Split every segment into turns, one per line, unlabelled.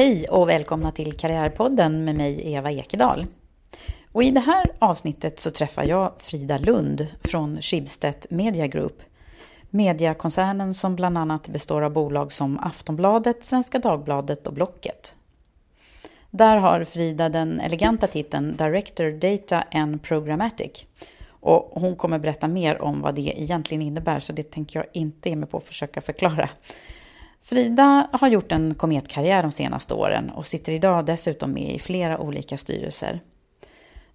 Hej och välkomna till Karriärpodden med mig Eva Ekedal. Och I det här avsnittet så träffar jag Frida Lund från Schibsted Media Group. Mediakoncernen som bland annat består av bolag som Aftonbladet, Svenska Dagbladet och Blocket. Där har Frida den eleganta titeln Director Data and Programmatic. Och hon kommer berätta mer om vad det egentligen innebär så det tänker jag inte ge mig på att försöka förklara. Frida har gjort en kometkarriär de senaste åren och sitter idag dessutom med i flera olika styrelser.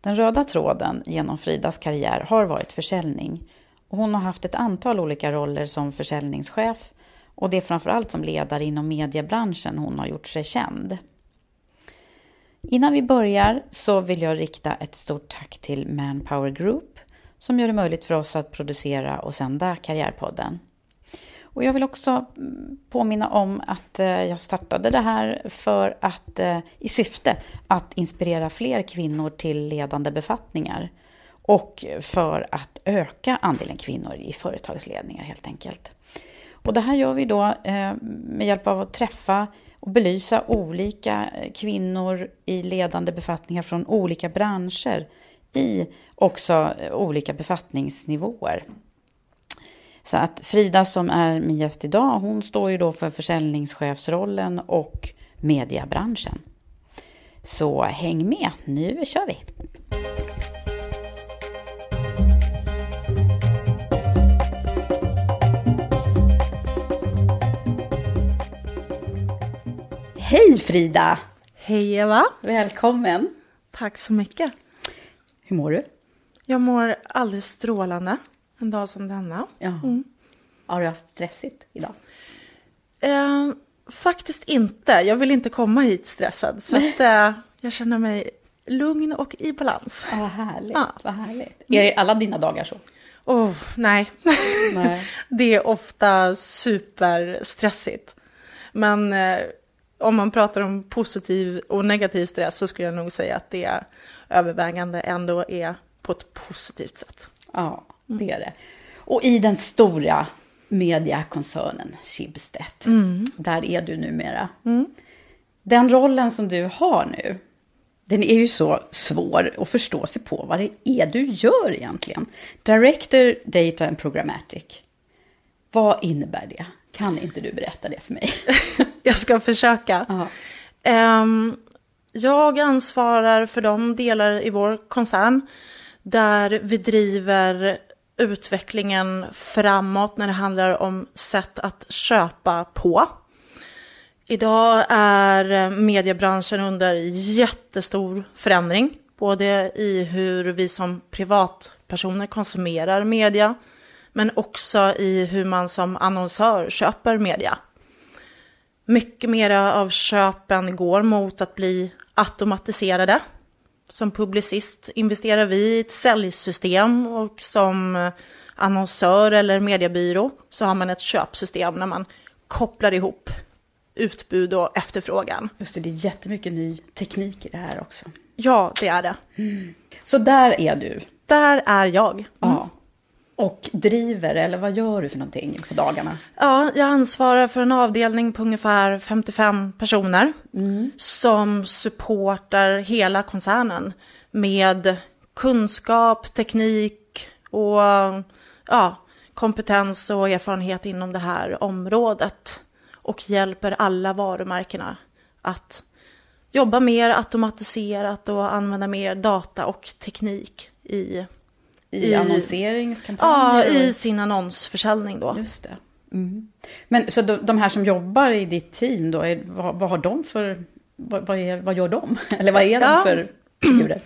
Den röda tråden genom Fridas karriär har varit försäljning och hon har haft ett antal olika roller som försäljningschef och det är framförallt som ledare inom mediebranschen hon har gjort sig känd. Innan vi börjar så vill jag rikta ett stort tack till Manpower Group som gör det möjligt för oss att producera och sända Karriärpodden. Och jag vill också påminna om att eh, jag startade det här för att, eh, i syfte att inspirera fler kvinnor till ledande befattningar och för att öka andelen kvinnor i företagsledningar helt enkelt. Och det här gör vi då eh, med hjälp av att träffa och belysa olika kvinnor i ledande befattningar från olika branscher i också olika befattningsnivåer. Så att Frida som är min gäst idag, hon står ju då för försäljningschefsrollen och mediebranschen. Så häng med, nu kör vi! Hej Frida!
Hej Eva!
Välkommen!
Tack så mycket.
Hur mår du?
Jag mår alldeles strålande en dag som denna.
Ja. Har du haft stressigt idag?
Eh, faktiskt inte. Jag vill inte komma hit stressad. Så att, eh, jag känner mig lugn och i balans.
Ja, vad härligt.
Ja.
Vad härligt. Är det alla dina dagar så?
Oh, nej.
Nej.
det är ofta superstressigt. Men eh, om man pratar om positiv och negativ stress så skulle jag nog säga att det övervägande ändå är på ett positivt sätt.
Ja, det är det. Och i den stora mediakoncernen Schibsted, där är du numera. Den rollen som du har nu, den är ju så svår att förstå sig på vad det är du gör egentligen. Director Data and Programmatic. Vad innebär det? Kan inte du berätta det för mig?
Jag ska försöka. Ehm, jag ansvarar för de delar i vår koncern där vi driver utvecklingen framåt när det handlar om sätt att köpa på. Idag är eh, mediebranschen under jättestor förändring. både i hur vi som privatpersoner konsumerar media, men också i hur man som annonsör köper media. Mycket mera av köpen går mot att bli automatiserade. Som publicist investerar vi i ett säljsystem och som annonsör eller mediebyrå så har man ett köpsystem när man kopplar ihop utbud och efterfrågan.
Just det, det är jättemycket ny teknik i det här också.
Ja, det är det.
Så där är du.
Där är jag.
Ja. Och driver, eller vad gör du för någonting på dagarna?
Ja, jag ansvarar för en avdelning på ungefär 55 personer som supportar hela koncernen med kunskap, teknik och ja, kompetens och erfarenhet inom det här området och hjälper alla varumärkena att jobba mer automatiserat och använda mer data och teknik i,
I,
I-
annonseringskampanjer?
ja, i sin annonsförsäljning då.
Just det. Mm. Men så de, de här som jobbar i ditt team då, är, vad, vad har de för... Vad, vad, är, vad gör de? Eller vad är de
Ja.
för figurer?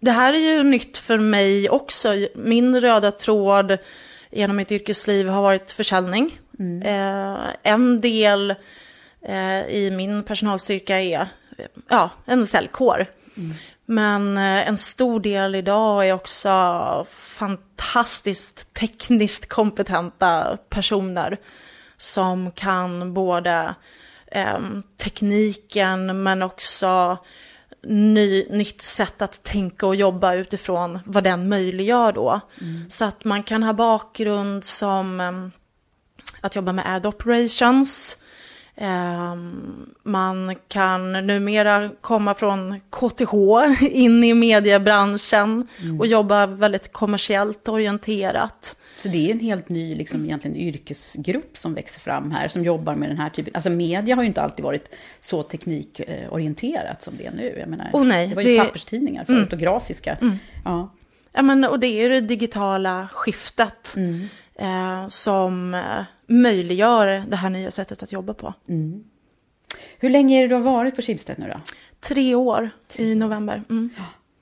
Det här är ju nytt för mig också. Min röda tråd genom mitt yrkesliv har varit försäljning. Eh, en del eh, i min personalstyrka är ja, en säljkår. Men eh, en stor del idag är också fantastiskt tekniskt kompetenta personer som kan både eh, tekniken men också ny, nytt sätt att tänka och jobba utifrån vad den möjliggör då. Så att man kan ha bakgrund som eh, att jobba med ad operations. Eh, man kan numera komma från KTH in i mediebranschen och jobba väldigt kommersiellt orienterat.
Så det är en helt ny liksom, egentligen, yrkesgrupp som växer fram här, som jobbar med den här typen. Alltså media har ju inte alltid varit så teknikorienterat som det är nu. Jag menar,
Oh, nej,
det var ju
det- Mm.
papperstidningar förut och grafiska. Ja.
Ja, men, och det är ju det digitala skiftet eh, som eh, möjliggör det här nya sättet att jobba på.
Hur länge är det du har varit på Schibsted nu då?
Tre år i november. Mm.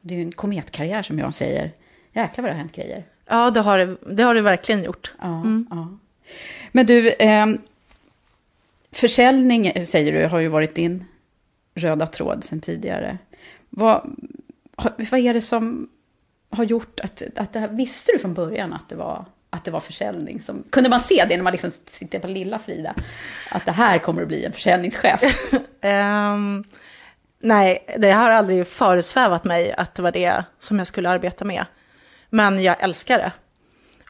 Det är ju en kometkarriär som jag säger. Jäklar vad det har hänt grejer.
Ja, det har det, det har det verkligen gjort.
Ja, ja. Men du, eh, försäljning säger du har ju varit din röda tråd sedan tidigare. Vad, vad är det som har gjort att, att det här, visste du från början att det var att det var försäljning som, kunde man se det när man liksom sitter på lilla Frida? Att det här kommer att bli en försäljningschef?
um, nej, det har aldrig föresvävat mig att det var det som jag skulle arbeta med. Men jag älskar det.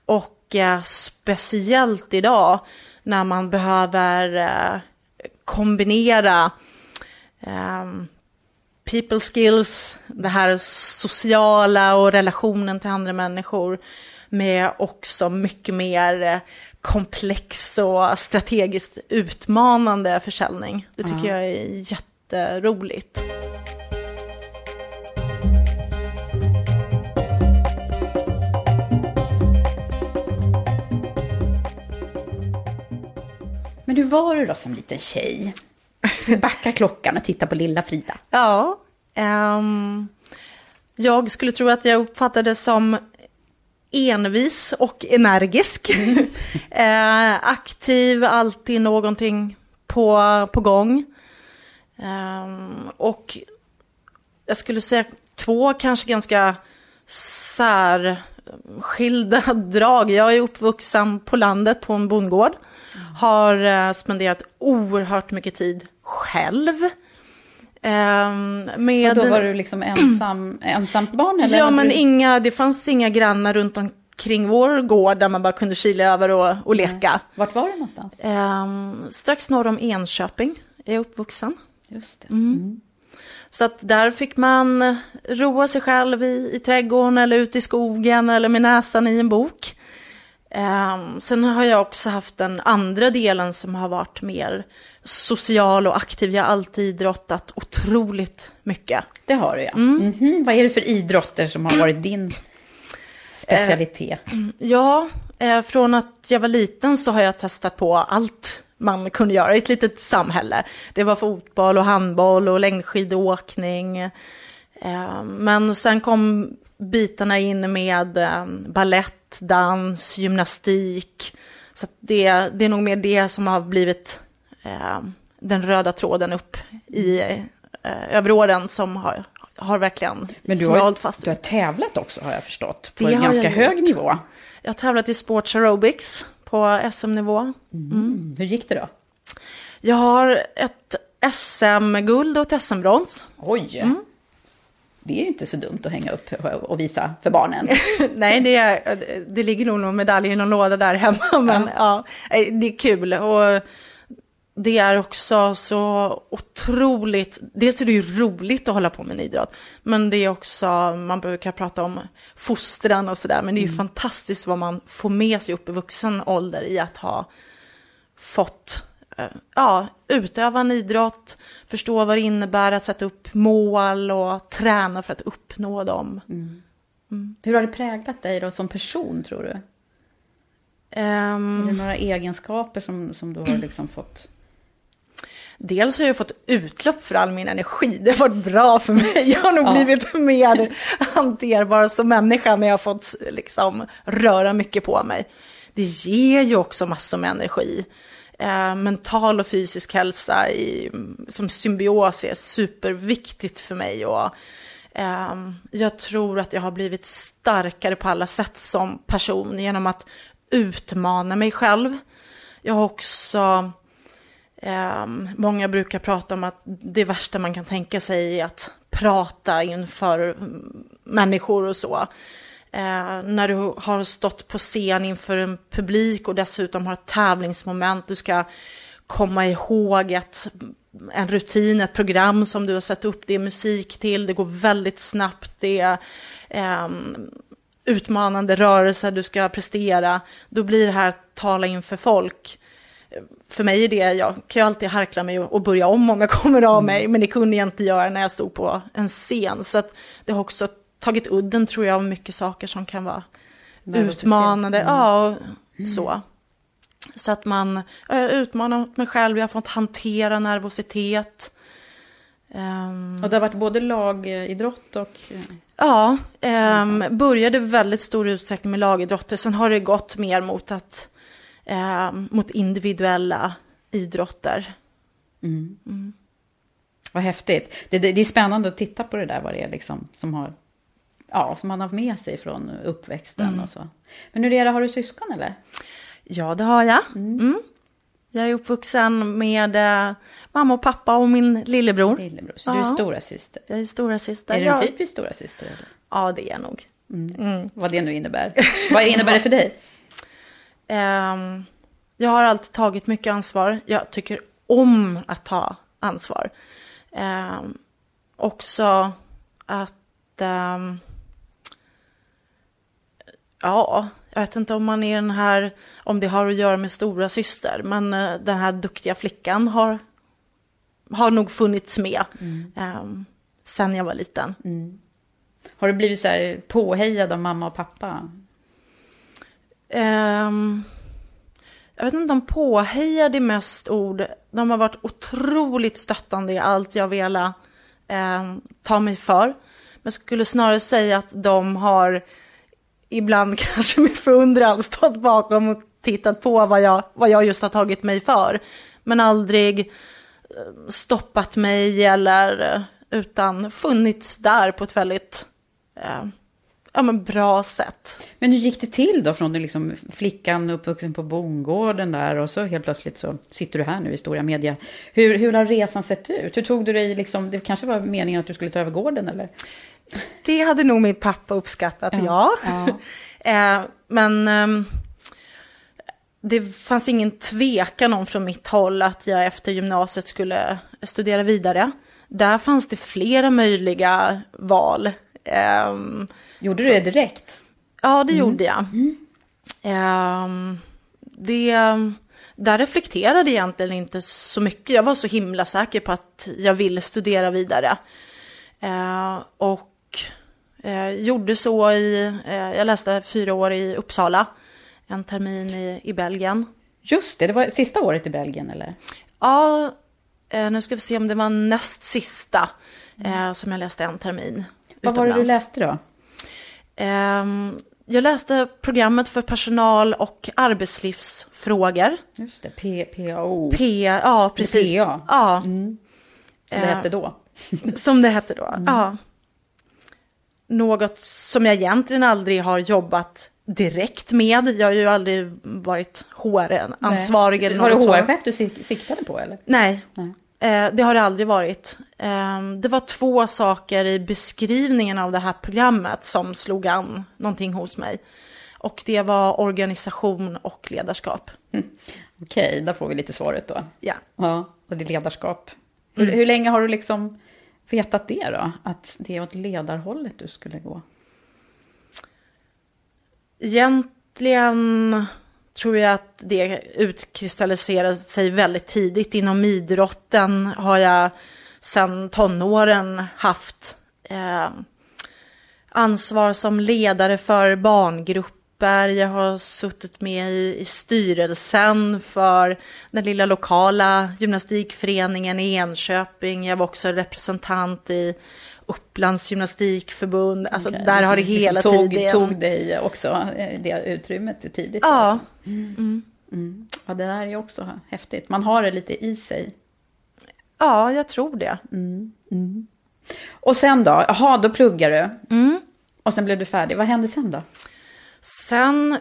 Och eh, speciellt idag när man behöver eh, kombinera eh, people skills, det här sociala och relationen till andra människor med också mycket mer eh, komplex och strategiskt utmanande försäljning. Det tycker jag är jätteroligt.
Men hur var du då som liten tjej? Backa klockan och titta på lilla Frida.
Ja, ehm, jag skulle tro att jag uppfattades som envis och energisk. eh, aktiv, alltid någonting på, på gång. Ehm, och jag skulle säga två kanske ganska särskilda drag. Jag är uppvuxen på landet på en bondgård. Har eh, spenderat oerhört mycket tid själv. Ehm, med...
Och då var du liksom ensam, ensamt barn? Eller
Ja, men
du...
inga, det fanns inga grannar runt omkring vår gård där man bara kunde kila över och, och leka.
Vart var du någonstans?
Ehm, strax norr om Enköping är jag uppvuxen.
Just det.
Så att där fick man roa sig själv i, i trädgården eller ute i skogen eller med näsan i en bok. Ehm, sen har jag också haft den andra delen som har varit mer social och aktiv. Jag har alltid idrottat otroligt mycket.
Det har du ja. Mhm. Vad är det för idrotter som har varit din specialitet?
Ja, eh, från att jag var liten så har jag testat på allt man kunde göra i ett litet samhälle. Det var fotboll och handboll och längdskidåkning. Eh, men sen kom bitarna in med eh, ballett, dans, gymnastik. Så det, det är nog mer det som har blivit eh, den röda tråden upp i eh, över åren som har, har verkligen
Men du har,
hållit fast
du har tävlat också har jag förstått. På
Det
en ganska hög nivå.
Jag har tävlat i sports aerobics på SM-nivå.
Mm. Hur gick det då?
Jag har ett SM-guld och ett SM-brons.
Oj!
Mm.
Det är inte så dumt att hänga upp och visa för barnen.
Nej, det, är, det ligger nog någon medalj i någon låda där hemma, men ja. det är kul. Och det är också så otroligt, dels är det ju roligt att hålla på med en idrott, men det är också, man brukar prata om fostran och sådär, men det är ju fantastiskt vad man får med sig upp i vuxen ålder i att ha fått eh, ja, utöva en idrott, förstå vad det innebär att sätta upp mål och träna för att uppnå dem.
Hur har det präglat dig då som person tror du?
Ehm,
Är det några egenskaper som, som du har liksom fått?
Dels har jag fått utlopp för all min energi. Det har varit bra för mig. Jag har nog
Ja.
blivit mer hanterbar som människa när jag har fått liksom, röra mycket på mig. Det ger ju också massor med energi. Eh, mental och fysisk hälsa i, som symbios är superviktigt för mig. Och, eh, jag tror att jag har blivit starkare på alla sätt som person genom att utmana mig själv. Jag har också Um, många brukar prata om att det värsta man kan tänka sig är att prata inför människor och så. Uh, när du har stått på scen inför en publik och dessutom har ett tävlingsmoment, du ska komma ihåg ett, en rutin, ett program som du har satt upp, det är musik till, det går väldigt snabbt, det är um, utmanande rörelser du ska prestera, då blir det här att tala inför folk för mig är det, jag kan ju alltid harkla mig och börja om om jag kommer av mig, men det kunde jag inte göra när jag stod på en scen. Så att det har också tagit udden tror jag av mycket saker som kan vara utmanande.
Mm.
Ja, och så. Så att man, ja, jag har utmanat mig själv, jag har fått hantera nervositet. Ehm,
Och det har varit både lagidrott och...
Ja, ehm, började väldigt stor utsträckning med lagidrotter. Sen har det gått mer mot, att, ehm, mot individuella idrotter.
Vad häftigt. Det, det, det är spännande att titta på det där, vad det är liksom som har... Ja, som man har med sig från uppväxten och så. Men hur är det, har du syskon eller?
Ja, det har jag. Mm. Jag är uppvuxen med eh, mamma och pappa och min lillebror.
Lillebror, så du är
Ja.
stora syster.
Jag är stora syster.
Är du en typisk stora syster eller?
Ja, det är jag nog.
Vad det nu innebär. vad innebär det för dig?
Ehm, jag har alltid tagit mycket ansvar. Jag tycker om att ta ansvar. Ehm, också att... ehm, ja, jag vet inte om man är den här... Om det har att göra med stora syster, men eh, den här duktiga flickan har, har nog funnits med. ehm, sen jag var liten.
Har du blivit så här påhejad av mamma och pappa?
Ehm, jag vet inte om påhejade mest ord. De har varit otroligt stöttande i allt jag velat eh, ta mig för. Men skulle snarare säga att de har ibland kanske med förundran stått bakom och tittat på vad jag, vad jag just har tagit mig för. Men aldrig ehm, stoppat mig eller eh, utan funnits där på ett väldigt eh, ja, men bra sätt.
Men hur gick det till då från liksom flickan uppvuxen på bondgården där och så helt plötsligt så sitter du här nu i stora media. Hur, hur har resan sett ut? Hur tog du dig liksom, det kanske var meningen att du skulle ta över gården eller?
Det hade nog min pappa uppskattat, ja. eh, men ehm, det fanns ingen tvekan om från mitt håll att jag efter gymnasiet skulle studera vidare. Där fanns det flera möjliga val. Ehm,
Gjorde du det direkt?
Ja, det gjorde jag. Ehm, det, där reflekterade jag egentligen inte så mycket. Jag var så himla säker på att jag ville studera vidare. Eh, och eh, gjorde så i, eh, jag läste fyra år i Uppsala, en termin i, i Belgien.
Just det, det var sista året i Belgien eller?
Ja, Eh, nu ska vi se om det var näst sista eh, som jag läste en termin.
Vad var det du läste då?
Ehm, jag läste programmet för personal och arbetslivsfrågor.
Just det, PAO.
P, ja precis.
PA.
Ja,
Som det
Eh,
hette då.
som det hette då. Ja. Något som jag egentligen aldrig har jobbat direkt med. Jag har ju aldrig varit HR-ansvarig eller
Var det
något.
HR-chef du sik- siktade på eller?
Nej,
Nej.
Eh, det har det aldrig varit. Eh, det var två saker i beskrivningen av det här programmet som slog an någonting hos mig. Och det var organisation och ledarskap.
Okej, där får vi lite svaret då.
Ja.
Ja, och det är ledarskap. Hur, hur länge har du liksom vetat det då? Att det är åt ledarhållet du skulle gå?
Egentligen tror jag att det utkristalliserade sig väldigt tidigt. Inom idrotten har jag sedan tonåren haft eh, ansvar som ledare för barngrupper. Jag har suttit med i, i styrelsen för den lilla lokala gymnastikföreningen i Enköping. Jag var också representant i Upplands gymnastikförbund. Alltså
Okej,
där har det hela
tog,
tiden...
Tog dig också eh, det utrymmet tidigt?
Ja,
Alltså. Mm. Ja, det där är också häftigt. Man har det lite i sig.
ja, jag tror det.
Och sen då? Jaha, då pluggar du.
Mm.
Och sen blev du färdig. Vad hände sen då?
Sen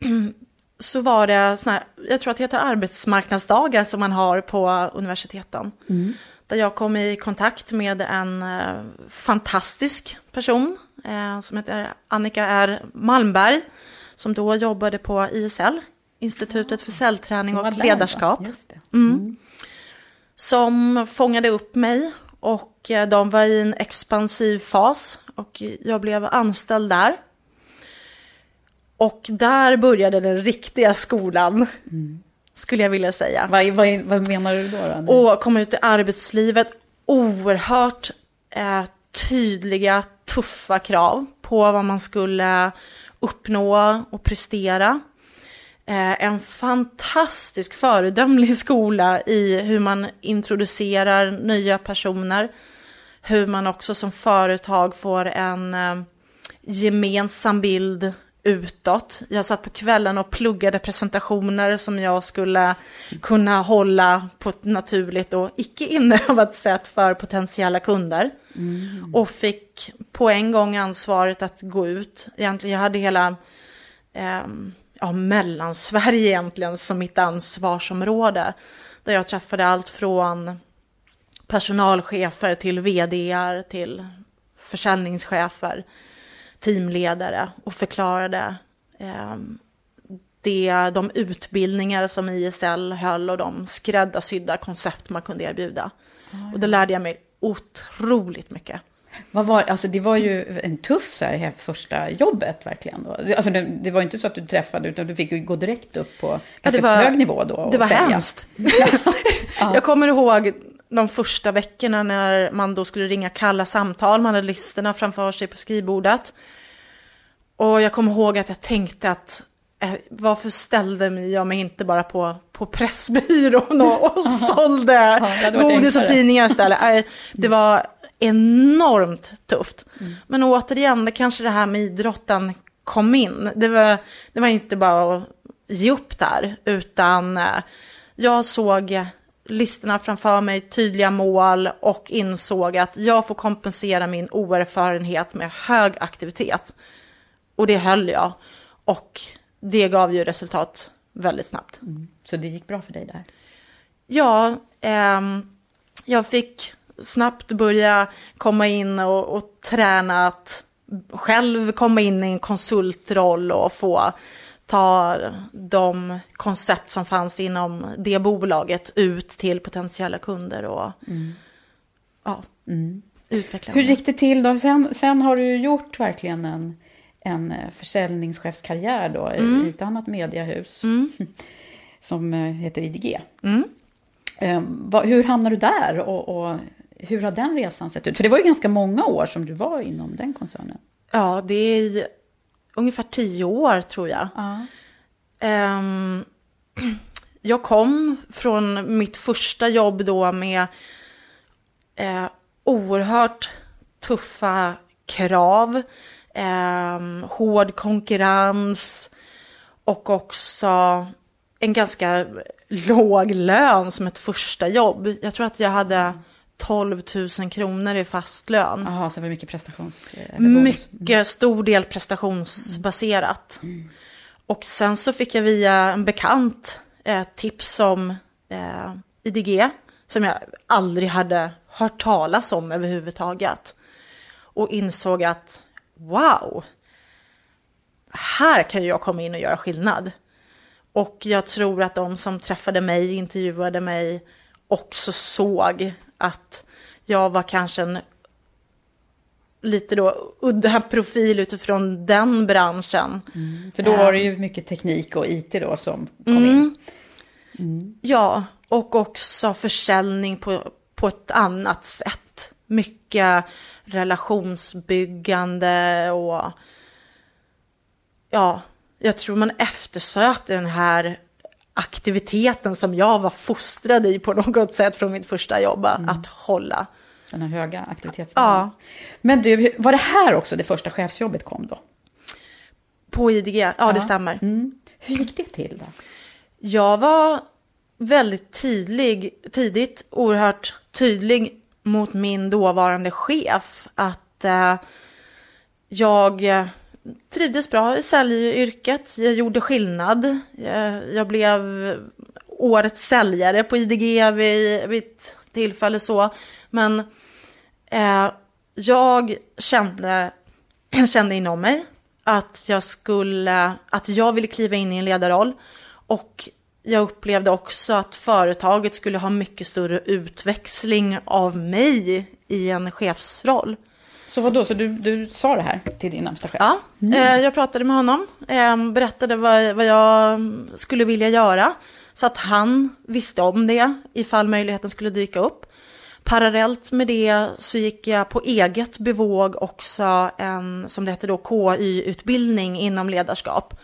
så var det såna här, jag tror att det heter arbetsmarknadsdagar som man har på universiteten. Där jag kom i kontakt med en eh, fantastisk person eh, som heter Annika R. Malmberg. Som då jobbade på ISL, Institutet för cellträning
Vad
och ledarskap.
Just det.
som fångade upp mig och eh, de var i en expansiv fas och jag blev anställd där. Och där började den riktiga skolan, skulle jag vilja säga.
Vad, vad, vad menar du då? då?
Och komma ut i arbetslivet, oerhört eh, tydliga, tuffa krav på vad man skulle uppnå och prestera. Eh, en fantastisk föredömlig skola i hur man introducerar nya personer. Hur man också som företag får en eh, gemensam bild utåt. Jag satt på kvällen och pluggade presentationer som jag skulle kunna hålla på ett naturligt och icke inövat sätt för potentiella kunder. Och fick på en gång ansvaret att gå ut. Egentligen, jag hade hela ehm, ja, Mellansverige egentligen som mitt ansvarsområde. Där jag träffade allt från personalchefer till vdar till försäljningschefer, teamledare och förklarade eh, det, de utbildningar som ISL höll och de skräddarsydda koncept man kunde erbjuda. Och då lärde jag mig otroligt mycket.
Vad var, alltså det var ju en tuff så här, första jobbet verkligen. Då. Alltså det, det var inte så att du träffade, utan du fick ju gå direkt upp på ganska
det var-
hög nivå då. och
Det var
sälja.
hemskt. Jag kommer ihåg de första veckorna när man då skulle ringa kalla samtal, man hade listorna framför sig på skrivbordet. Och jag kommer ihåg att jag tänkte att eh, varför ställde jag mig inte bara på, på Pressbyrån och, och sålde
varit
godis och tidningar istället. Nej, Det var enormt tufft.
Mm.
Men återigen, det kanske det här med idrotten kom in. Det var, det var inte bara att ge upp där, utan eh, jag såg listorna framför mig, tydliga mål och insåg att jag får kompensera min oerfarenhet med hög aktivitet. Och det höll jag. Och det gav ju resultat väldigt snabbt.
Så det gick bra för dig där.
Ja, ehm, jag fick snabbt börja komma in och, och träna att själv komma in i en konsultroll och få ta de koncept som fanns inom det bolaget ut till potentiella kunder och ja, utveckla
Hur
dem.
gick det till då? Sen, sen har du gjort verkligen en, en eh, försäljningschefskarriär då i ett annat mediehus. Som eh, heter IDG. Eh, vad, hur hamnade du där och, och hur har den resan sett ut? För det var ju ganska många år som du var inom den koncernen.
Ja, det är ungefär tio år tror jag.
Ja.
Ehm, jag kom från mitt första jobb då med eh, oerhört tuffa krav, eh, hård konkurrens och också en ganska låg lön som ett första jobb. Jag tror att jag hade 12 000 kronor i fast lön.
Jaha, så det var mycket prestations... bonus.
Mycket stor del prestationsbaserat. Och sen så fick jag via en bekant eh, tips om eh, IDG som jag aldrig hade hört talas om överhuvudtaget. Och insåg att wow, här kan jag komma in och göra skillnad. Och jag tror att de som träffade mig, intervjuade mig, också såg att jag var kanske en lite då udda profil utifrån den branschen.
För då var det ju mycket teknik och IT då som kom in.
Ja, och också försäljning på, på ett annat sätt. Mycket relationsbyggande och ja, jag tror man eftersökte den här aktiviteten som jag var fostrad i på något sätt från mitt första jobb, att hålla.
Den här höga aktivitetsnivån.
Ja.
Men du, var det här också det första chefsjobbet kom då?
På IDG, ja, det stämmer.
Hur gick det till då?
Jag var väldigt tidlig, tidigt oerhört tydlig mot min dåvarande chef att eh, jag trivdes bra i säljyrket. Jag gjorde skillnad. Jag, jag blev årets säljare på IDG vid, vid ett tillfälle så. Men eh, jag kände, kände inom mig att jag skulle, att jag ville kliva in i en ledarroll. Och jag upplevde också att företaget skulle ha mycket större utväxling av mig i en chefsroll.
Så vad då? Så du, du sa det här till din närmsta chef?
Ja, eh, jag pratade med honom, eh, berättade vad, vad jag skulle vilja göra. Så att han visste om det ifall möjligheten skulle dyka upp. Parallellt med det så gick jag på eget bevåg också en, som det heter då, KY-utbildning inom ledarskap.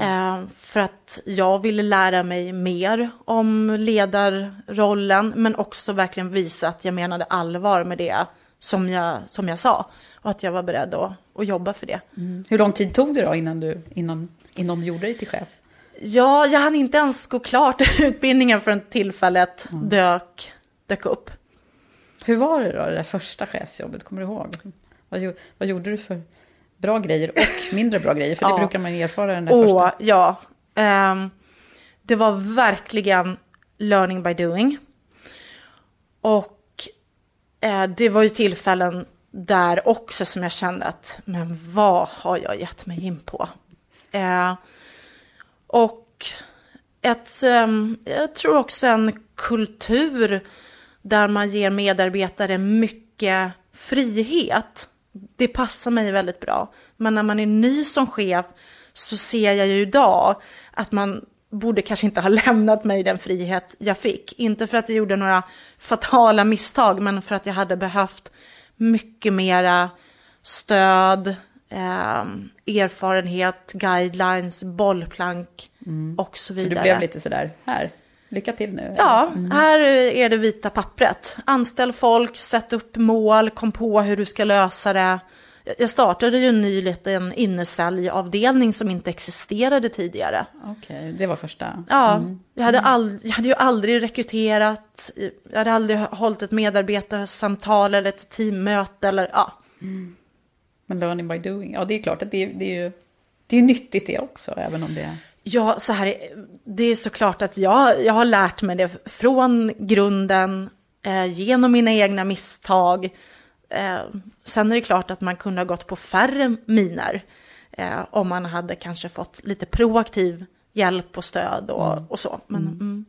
Eh, för att jag ville lära mig mer om ledarrollen, men också verkligen visa att jag menade allvar med det som jag, som jag sa. Och att jag var beredd att, att jobba för det.
Hur lång tid tog det då innan du, innan, innan du gjorde dig till chef?
Ja, jag hann inte ens gå klart utbildningen förrän tillfället dök, dök upp.
Hur var det då, det där första chefsjobbet? Kommer du ihåg? Vad, vad gjorde du för bra grejer och mindre bra grejer? För det
Ja.
brukar man ju erfara den där
Åh,
första.
ja. Ehm, det var verkligen learning by doing. Och Eh, det var ju tillfällen där också som jag kände att, men vad har jag gett mig in på? Eh, och ett, ehm, jag tror också en kultur där man ger medarbetare mycket frihet. Det passar mig väldigt bra. Men när man är ny som chef så ser jag ju idag att man borde kanske inte ha lämnat mig den frihet jag fick. Inte för att jag gjorde några fatala misstag, men för att jag hade behövt mycket mera stöd, eh, erfarenhet, guidelines, bollplank och så
Så
vidare.
du blev lite sådär, här, lycka till nu.
Ja, här är det vita pappret. Anställ folk, sätt upp mål, kom på hur du ska lösa det. Jag startade ju en ny liten innesäljavdelning som inte existerade tidigare.
Okej, det var första.
Ja, jag, hade ald- jag hade ju aldrig rekryterat, jag hade aldrig hållit ett medarbetarsamtal eller ett teammöte eller ja.
Men learning by doing, ja det är klart att det, det är ju det är nyttigt det också, även om det är...
Ja, så här, det är såklart att jag, jag har lärt mig det från grunden, eh, genom mina egna misstag. Eh, sen är det klart att man kunde ha gått på färre miner eh, om man hade kanske fått lite proaktiv hjälp och stöd och, och så. Men, mm.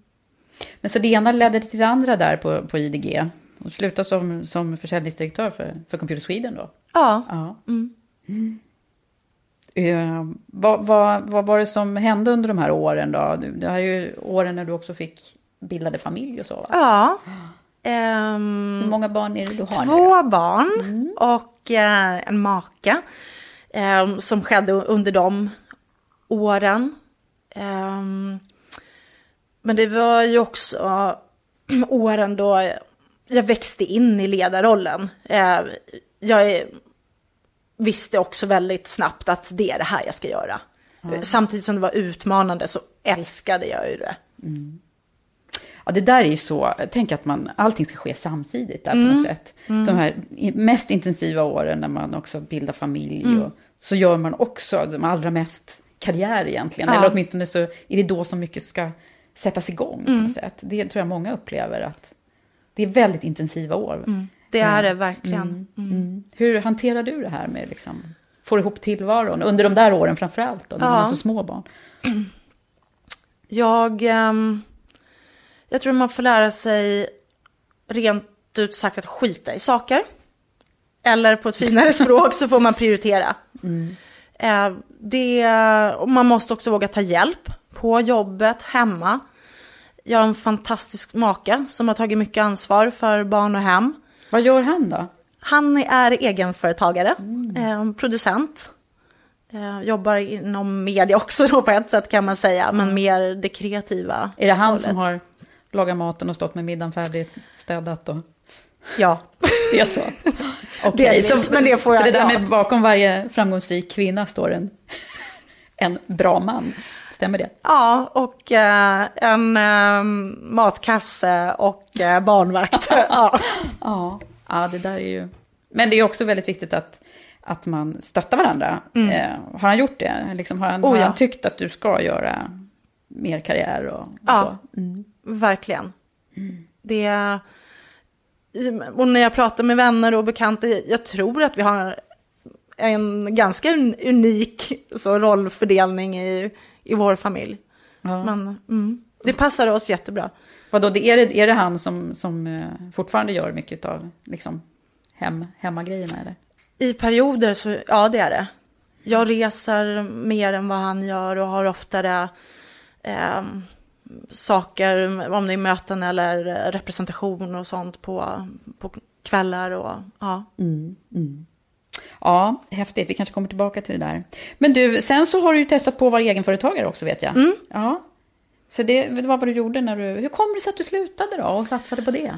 Men så det ena ledde till det andra där på, på IDG. Och slutade som, som försäljningsdirektör för, för Computer Sweden då.
Ja,
Ja. Eh, vad, vad, vad var det som hände under de här åren då? Det här är ju åren när du också fick bildade familj och så va?
ja. Ehm,
Hur många barn är det du har nu?
Två barn och eh, en maka eh, som skedde under de åren. Ehm, Men det var ju också åren då jag växte in i ledarrollen. Eh, jag visste också väldigt snabbt att det är det här jag ska göra. Samtidigt som det var utmanande så älskade jag ju det.
Ja, det där är ju så, tänk att man, allting ska ske samtidigt där på något sätt. De här mest intensiva åren när man också bildar familj, och, så gör man också de allra mest karriär egentligen.
Ja.
Eller åtminstone så är det då som mycket ska sättas igång på något sätt. Det tror jag många upplever att det är väldigt intensiva år.
Det är det verkligen.
Mm. Hur hanterar du det här med liksom, får ihop tillvaron under de där åren framför allt då, när man
Ja.
har så små barn?
Jag, ehm, jag tror man får lära sig rent ut sagt att skita i saker. Eller på ett finare språk så får man prioritera. Eh, det, man måste också våga ta hjälp på jobbet, hemma. Jag har en fantastisk make som har tagit mycket ansvar för barn och hem.
Vad gör han då?
Han är egenföretagare, eh, producent. Eh, jobbar inom media också då på ett sätt kan man säga, men mer det kreativa.
Är det han
hållet.
som har lagat maten och stått med middagen färdigt, städat och...
Ja.
Det är så? Okej,
Delvis,
så,
men det får
så
jag-
det där
ja.
med bakom varje framgångsrik kvinna står en, en bra man. Stämmer det?
Ja, och eh, en eh, matkasse och eh, barnvakt. ja.
Ja, ja, det där är ju... Men det är också väldigt viktigt att, att man stöttar varandra. Eh, har han gjort det? Liksom, har han,
Mm. Oh,
har
ja.
han tyckt att du ska göra mer karriär och, och
Ja.
så? Mm.
Verkligen. Det, och när jag pratar med vänner och bekanta, jag tror att vi har en ganska un- unik så, rollfördelning i, i vår familj.
Ja.
Men mm, det passar oss jättebra.
Vadå, det, är, det, är det han som, som eh, fortfarande gör mycket av liksom, hem, hemmagrejerna? Eller?
I perioder så, ja det är det. Jag reser mer än vad han gör och har oftare eh, saker, om det är möten eller representation och sånt på, på kvällar och ja.
Ja, häftigt. Vi kanske kommer tillbaka till det där. Men du, sen så har du ju testat på att vara egenföretagare också vet jag.
Mm.
Ja. Så det, det var vad du gjorde när du... Hur kom det sig att du slutade då och satsade på det?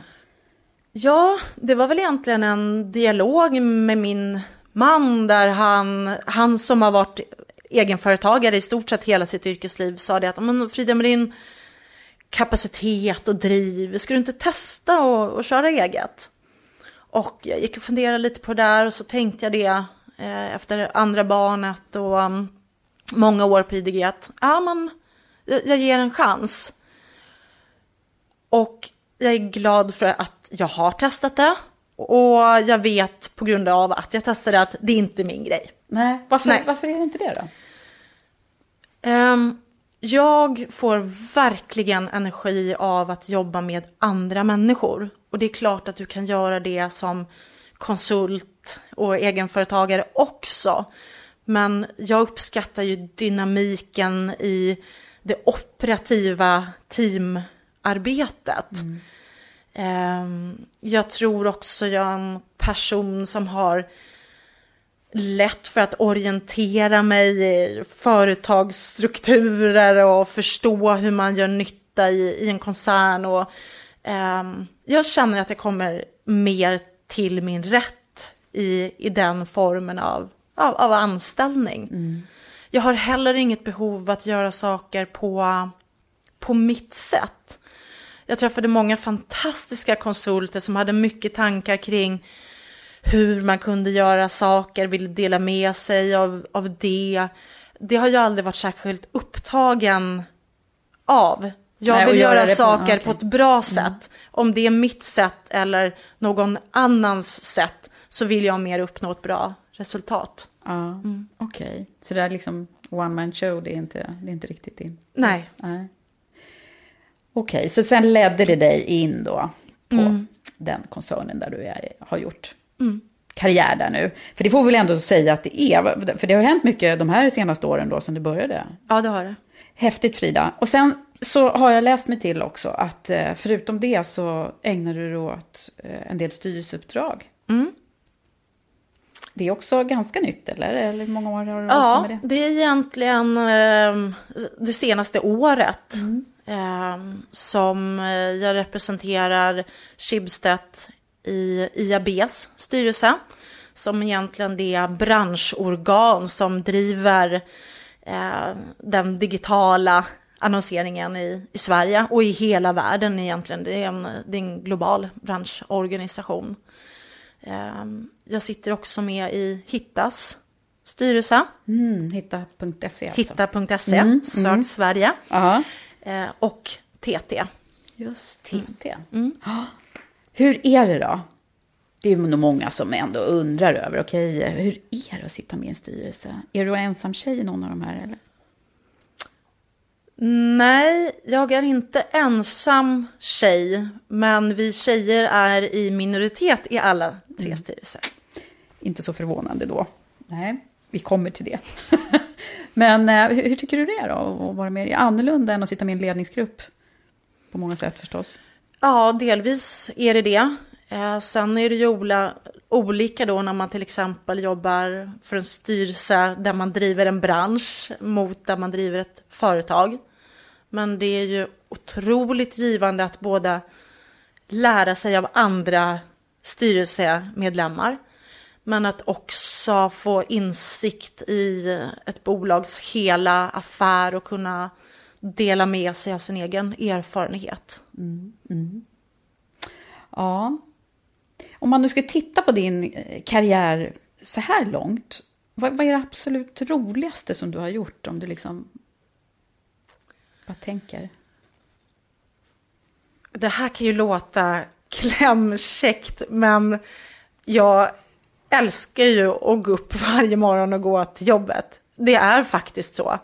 Ja, det var väl egentligen en dialog med min man där han, han som har varit egenföretagare i stort sett hela sitt yrkesliv sa det att men Frida med din kapacitet och driv, ska du inte testa och, och köra eget? Och jag gick och funderade lite på det där och så tänkte jag det eh, efter andra barnet och um, många år på IDG att ja, men, jag, jag ger en chans. Och jag är glad för att jag har testat det. Och jag vet på grund av att jag testade att det inte är min grej.
Nej, varför,
Nej.
varför är det inte det då?
Ehm, jag får verkligen energi av att jobba med andra människor. Och det är klart att du kan göra det som konsult och egenföretagare också. Men jag uppskattar ju dynamiken i det operativa teamarbetet. Ehm, jag tror också jag är en person som har lätt för att orientera mig i företagsstrukturer och förstå hur man gör nytta i, i en koncern. Och, ehm, jag känner att jag kommer mer till min rätt i, i den formen av, av, av anställning. Jag har heller inget behov att göra saker på, på mitt sätt. Jag träffade många fantastiska konsulter som hade mycket tankar kring hur man kunde göra saker, ville dela med sig av, av det. Det har jag aldrig varit särskilt upptagen av. Jag
Nej,
vill
göra
göra
det på-
saker
ja,
på ett bra sätt. Om det är mitt sätt eller någon annans sätt så vill jag mer uppnå ett bra resultat.
Ja, okej. Så det är liksom one man show, det är inte, det är inte riktigt din...
Nej.
Nej. Okej, så sen ledde det dig in då på
Mm.
den koncernen där du är, har gjort karriär där nu. För det får vi väl ändå säga att det är, för det har hänt mycket de här senaste åren då som du började.
Ja, det har det.
Häftigt Frida. Och sen så har jag läst mig till också att eh, förutom det så ägnar du dig åt eh, en del styrelseuppdrag.
Mm.
Det är också ganska nytt, eller? Eller hur många år har du
Ja,
med det?
det är egentligen eh, det senaste året. eh, som jag representerar Schibsted i IABs styrelse, som egentligen det branschorgan som driver eh, den digitala annonseringen i, i Sverige och i hela världen egentligen. Det är en, det är en global branschorganisation. Eh, jag sitter också med i Hittas styrelse.
Mm, hitta.se alltså.
Hitta.se,
Mm,
Sök
mm.
Sverige. Eh, och TT.
just TT. Ja. Hur är det då? Det är nog många som ändå undrar över, okej, hur är det att sitta med i en styrelse? Är du ensam tjej i någon av de här eller?
Nej, jag är inte ensam tjej, men vi tjejer är i minoritet i alla tre styrelser.
Inte så förvånande då. Nej, vi kommer till det. Men eh, hur, hur tycker du det är då, att vara med? Det annorlunda än att sitta med i en ledningsgrupp? På många sätt förstås.
Ja, delvis är det det. Eh, sen är det ju olika då när man till exempel jobbar för en styrelse där man driver en bransch mot där man driver ett företag. Men det är ju otroligt givande att båda lära sig av andra styrelsemedlemmar. Men att också få insikt i ett bolags hela affär och kunna dela med sig av sin egen erfarenhet.
Ja. Om man nu ska titta på din eh, karriär så här långt, vad, vad är det absolut roligaste som du har gjort? Om du liksom bara tänker.
Det här kan ju låta klämkäckt, men jag älskar ju att gå upp varje morgon och gå till jobbet. Det är faktiskt så.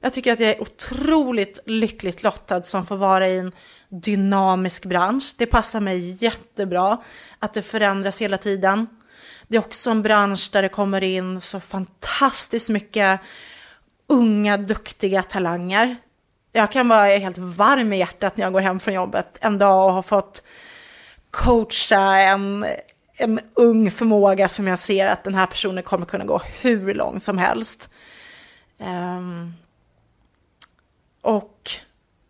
Jag tycker att jag är otroligt lyckligt lottad som får vara i en dynamisk bransch. Det passar mig jättebra att det förändras hela tiden. Det är också en bransch där det kommer in så fantastiskt mycket unga, duktiga talanger. Jag kan vara helt varm i hjärtat när jag går hem från jobbet en dag och har fått coacha en, en ung förmåga som jag ser att den här personen kommer kunna gå hur långt som helst. Um, och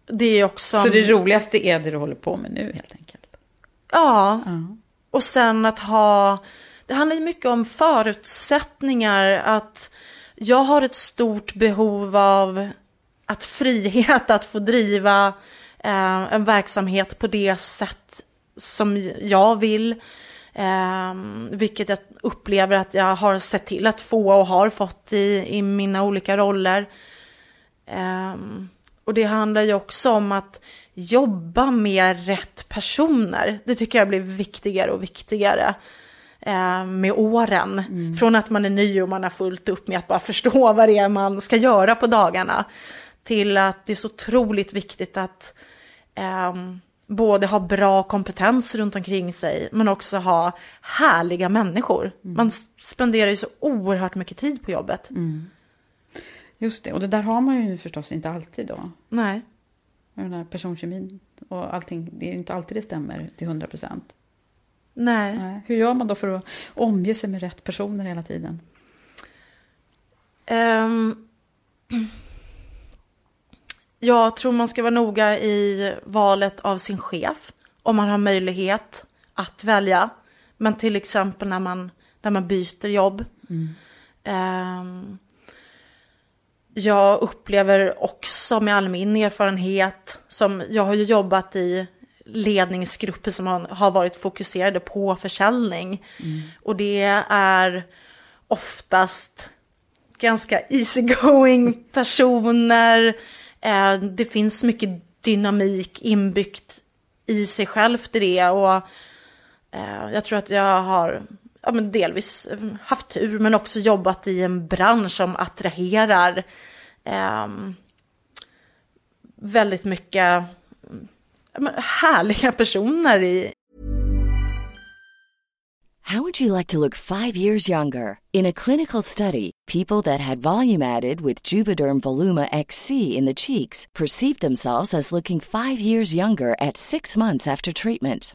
det är också...
Så det roligaste är det du håller på med nu helt enkelt?
Ja, och sen att ha... Det handlar ju mycket om förutsättningar. Att jag har ett stort behov av att frihet att få driva eh, en verksamhet på det sätt som jag vill. Eh, vilket jag upplever att jag har sett till att få och har fått i, i mina olika roller. Ehm, och det handlar ju också om att jobba med rätt personer. Det tycker jag blir viktigare och viktigare eh, med åren. Från att man är ny och man har fullt upp med att bara förstå vad det är man ska göra på dagarna. Till att det är så otroligt viktigt att ehm, både ha bra kompetens runt omkring sig men också ha härliga människor. Man spenderar ju så oerhört mycket tid på jobbet.
Just det, och det där har man ju förstås inte alltid då.
Nej.
Den där personkemin och allting, det är ju inte alltid det stämmer till 100 procent.
Nej.
Hur gör man då för att omge sig med rätt personer hela tiden?
Ehm, jag tror man ska vara noga i valet av sin chef. Om man har möjlighet att välja. Men till exempel när man, när man byter jobb. Ehm, jag upplever också med all min erfarenhet, som jag har ju jobbat i ledningsgrupper som har- varit fokuserade på försäljning. Och det är oftast ganska easygoing personer. Eh, det finns mycket dynamik inbyggt i sig självt i det. Och eh, jag tror att jag har ja, men delvis eh, haft tur men också jobbat i en bransch som attraherar eh, väldigt mycket ja, men härliga personer i,
How would you like to look five years younger? In a clinical study, people that had volume added with Juvederm Voluma XC in the cheeks perceived themselves as looking five years younger at six months after treatment.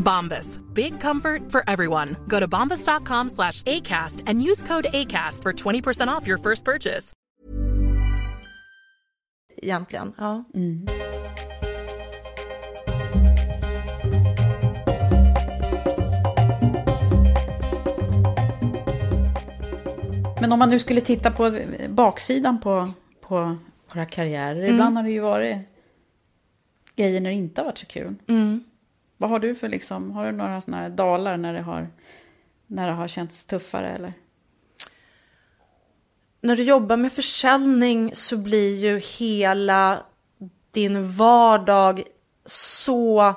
Bombas. Big comfort for everyone. Go to bombas.com slash ACAST and use code ACAST for 20% off your first purchase.
Egentligen, ja.
Men om man nu skulle titta på baksidan på, på våra karriärer. Ibland har det ju varit grejer när det inte har varit så kul. Vad har du för liksom, har du några sådana här dalar när det har, när det har känts tuffare eller?
När du jobbar med försäljning så blir ju hela din vardag så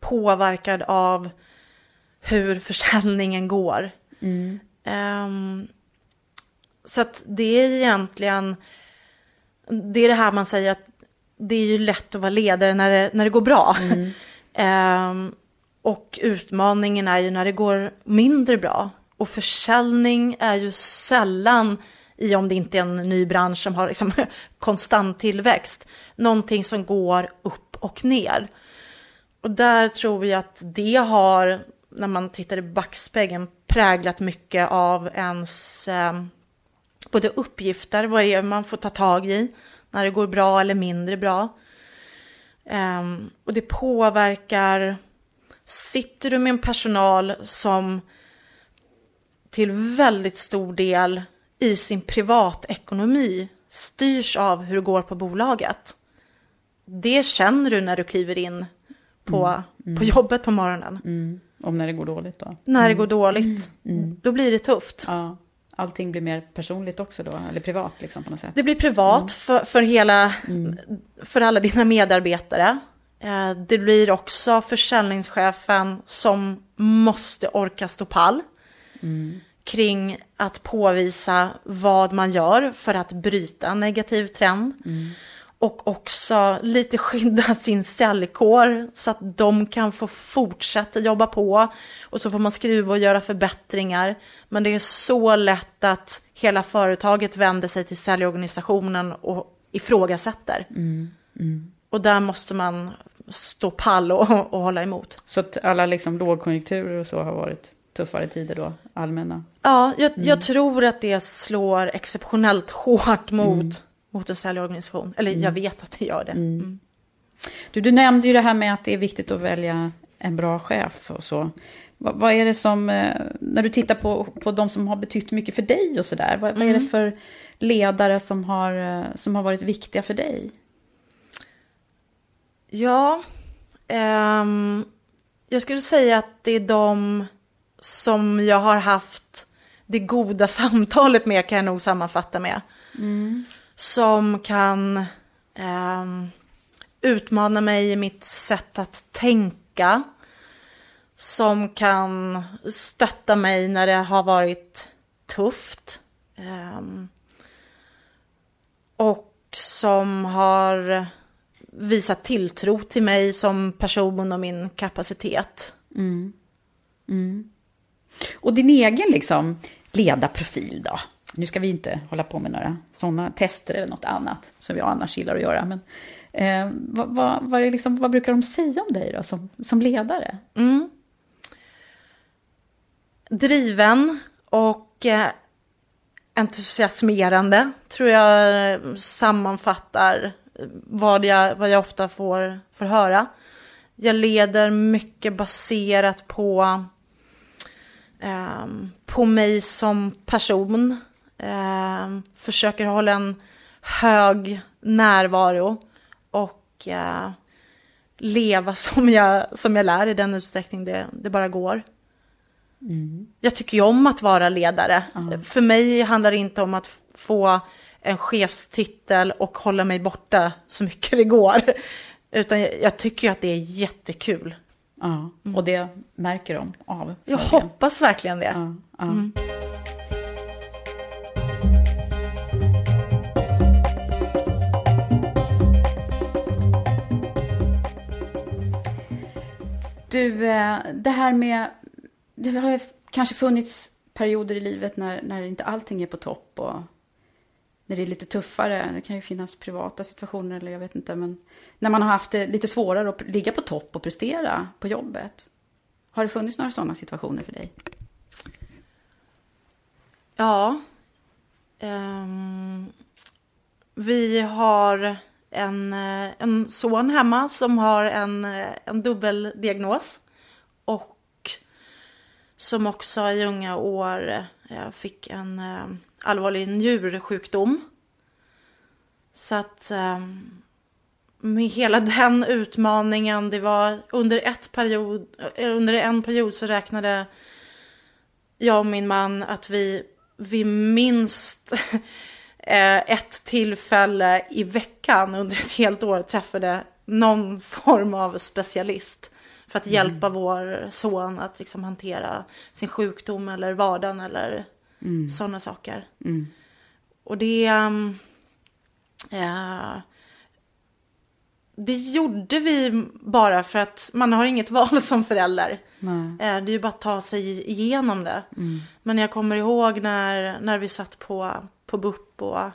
påverkad av hur försäljningen går. Ehm, så att det är egentligen, det är det här man säger att det är ju lätt att vara ledare när det, när det går bra. Ehm, och utmaningen är ju när det går mindre bra. Och försäljning är ju sällan, i om det inte är en ny bransch som har liksom konstant tillväxt, någonting som går upp och ner. Och där tror jag att det har, när man tittar i backspegeln, präglat mycket av ens eh, både uppgifter, vad är man får ta tag i när det går bra eller mindre bra. Ehm, och det påverkar, sitter du med en personal som till väldigt stor del i sin privatekonomi styrs av hur det går på bolaget. Det känner du när du kliver in på, på jobbet på morgonen.
Om när det går dåligt då?
När det går dåligt, då blir det tufft.
Ja. Allting blir mer personligt också då, eller privat liksom på något sätt.
Det blir privat för, för, hela, för alla dina medarbetare. Eh, Det blir också försäljningschefen som måste orka stå pall kring att påvisa vad man gör för att bryta en negativ trend. Och också lite skydda sin säljkår så att de kan få fortsätta jobba på. Och så får man skruva och göra förbättringar. Men det är så lätt att hela företaget vänder sig till säljorganisationen och ifrågasätter.
Mm. Mm.
Och där måste man stå pall och, och hålla emot.
Så att alla liksom lågkonjunkturer och så har varit tuffare tider då, allmänna?
Ja, jag, mm. jag tror att det slår exceptionellt hårt mot, mm. Mot en säljorganisation. Eller jag
Mm.
vet att det gör det. Mm.
Du, du nämnde ju det här med att det är viktigt att välja en bra chef och så. Vad, vad är det som, eh, när du tittar på, på de som har betytt mycket för dig och sådär, vad, vad är det
Mm.
för ledare som har, eh, som har varit viktiga för dig?
Ja, ehm, jag skulle säga att det är de som jag har haft det goda samtalet med kan jag nog sammanfatta med. Som kan eh, utmana mig i mitt sätt att tänka. Som kan stötta mig när det har varit tufft. Eh, och som har visat tilltro till mig som person och min kapacitet.
Mm. Mm. Och din egen liksom ledarprofil då? Nu ska vi inte hålla på med några sådana tester eller något annat som jag annars gillar att göra. Men eh, vad, vad, vad, är liksom, vad brukar de säga om dig då som, som ledare?
Mm. Driven och eh, entusiasmerande tror jag sammanfattar eh, vad jag, vad jag ofta får, får höra. Jag leder mycket baserat på, eh, på mig som person. Ehm, försöker hålla en hög närvaro och eh, leva som jag, som jag lär i den utsträckning det, det bara går. Jag tycker ju om att vara ledare. För mig handlar det inte om att få en chefstitel och hålla mig borta så mycket det går. Utan jag, jag tycker ju att det är jättekul.
Ja, och det märker de av.
Jag hoppas verkligen det.
Ja, ja.
Mm.
Du, eh, det här med... Det har ju kanske funnits perioder i livet när, när inte allting är på topp och när det är lite tuffare. Det kan ju finnas privata situationer eller jag vet inte. Men när man har haft det lite svårare att ligga på topp och prestera på jobbet. Har det funnits några sådana situationer för dig?
Ja. Um, vi har en, eh, en son hemma som har en, eh, en dubbeldiagnos. Och som också i unga år eh, fick en allvarlig njursjukdom. Så att med hela den utmaningen, det var under, ett period, under en period så räknade jag och min man att vi, vi minst ett tillfälle i veckan under ett helt år träffade någon form av specialist. För att hjälpa vår son att liksom hantera sin sjukdom eller vardagen eller
Mm.
sådana saker.
Mm.
Och det... eh, det gjorde vi bara för att man har inget val som förälder.
Nej.
Eh, Det är ju bara att ta sig igenom det.
Mm.
Men jag kommer ihåg när, när vi satt på, på BUP och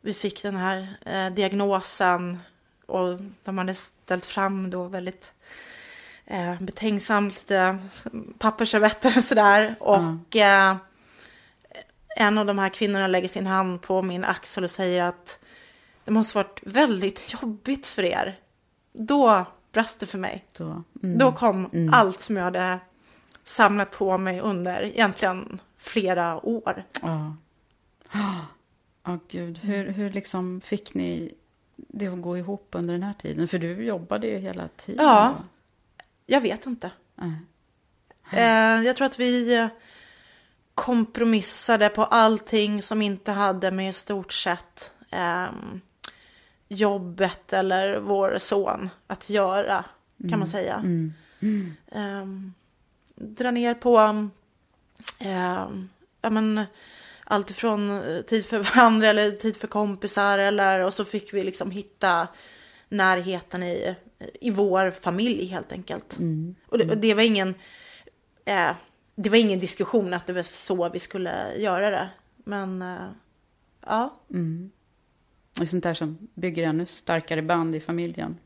vi fick den här eh, diagnosen. Och de hade ställt fram då väldigt eh, betänksamt eh, pappersservetter och sådär. Och eh, en av de här kvinnorna lägger sin hand på min axel och säger att det måste varit väldigt jobbigt för er. Då brast det för mig.
Då, mm.
Då kom
Mm.
allt som jag hade samlat på mig under egentligen flera år.
Ja. Ja, gud. Hur, hur liksom fick ni det att gå ihop under den här tiden? För du jobbade ju hela tiden.
Ja, jag vet inte.
Nej.
Eh, jag tror att vi eh, kompromissade på allting som inte hade med i stort sett ehm, jobbet eller vår son att göra, kan man säga.
Mm. Mm.
Ehm, dra ner på ehm, ja, men, allt från eh, tid för varandra eller tid för kompisar eller och så fick vi liksom hitta närheten i, i vår familj helt enkelt.
Mm.
Och, det, och det var ingen eh, det var ingen diskussion att det var så vi skulle göra det. Men eh, ja.
Mm. Och sånt där som bygger ännu starkare band i familjen.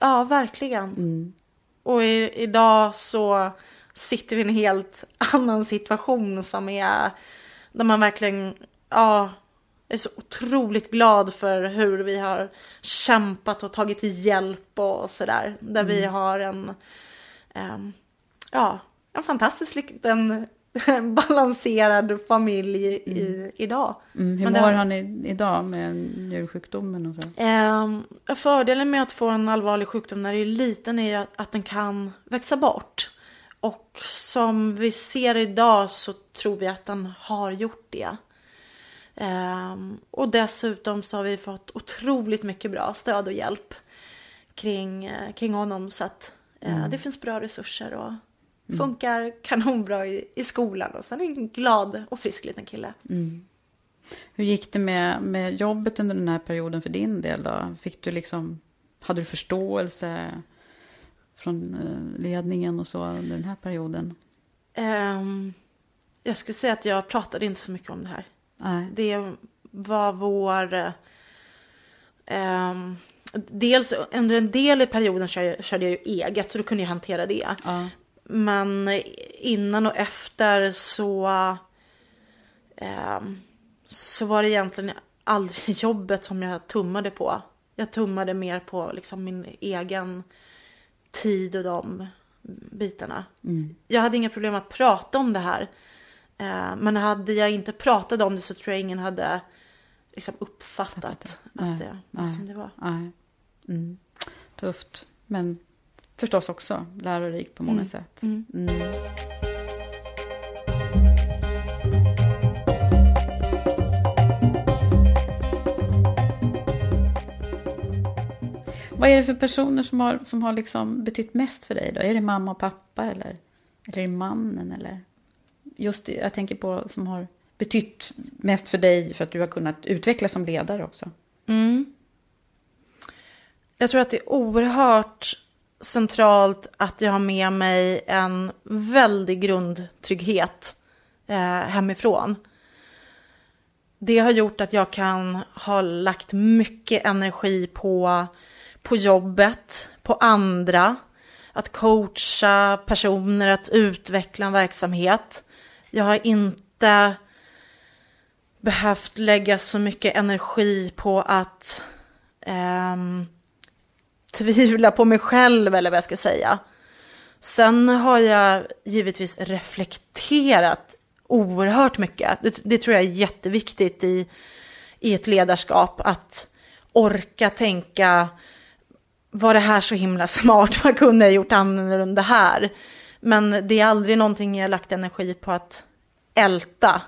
Ja, verkligen.
Mm.
Och i, idag så sitter vi i en helt annan situation som är där man verkligen ja, är så otroligt glad för hur vi har kämpat och tagit hjälp och sådär. Där vi har en, em, ja, en fantastisk liten balanserad familj i, idag.
Mm. Hur
Men
mår han i, idag med njursjukdomen och så?
Ehm, fördelen med att få en allvarlig sjukdom när det är liten är att, att den kan växa bort. Och som vi ser idag så tror vi att den har gjort det. Ehm, och dessutom så har vi fått otroligt mycket bra stöd och hjälp kring, eh, kring honom. Så att eh, det finns bra resurser och funkar kanonbra i, i skolan. Och sen är en glad och frisk liten kille.
Hur gick det med, med jobbet under den här perioden för din del då? Fick du liksom, hade du förståelse från eh, ledningen och så under den här perioden?
Ehm, jag skulle säga att jag pratade inte så mycket om det här.
Nej.
Det var vår... ehm, dels under en del i perioden körde jag, körde jag ju eget, så då kunde jag hantera det.
Ja.
Men innan och efter så... ehm, så var det egentligen aldrig jobbet som jag tummade på. Jag tummade mer på liksom min egen tid och de bitarna. Jag hade inga problem att prata om det här. Eh, men hade jag inte pratat om det så tror jag ingen hade liksom uppfattat
Nej,
att det var
nej.
som det var.
Mm. Tufft, men förstås också lärorikt på många sätt. Mm. Vad är det för personer som har, som har liksom betytt mest för dig då? Är det mamma och pappa eller, eller är det mannen? Eller? Just det, jag tänker på som har betytt mest för dig för att du har kunnat utvecklas som ledare också. Mm.
Jag tror att det är oerhört centralt att jag har med mig en väldig grundtrygghet eh, hemifrån. Det har gjort att jag kan ha lagt mycket energi på, på jobbet, på andra, att coacha personer, att utveckla en verksamhet. Jag har inte behövt lägga så mycket energi på att eh, tvivla på mig själv eller vad jag ska säga. Sen har jag givetvis reflekterat oerhört mycket. Det, det tror jag är jätteviktigt i, i ett ledarskap. Att orka tänka, var det här så himla smart? Vad kunde jag gjort annorlunda här? Men det är aldrig någonting jag lagt energi på att älta.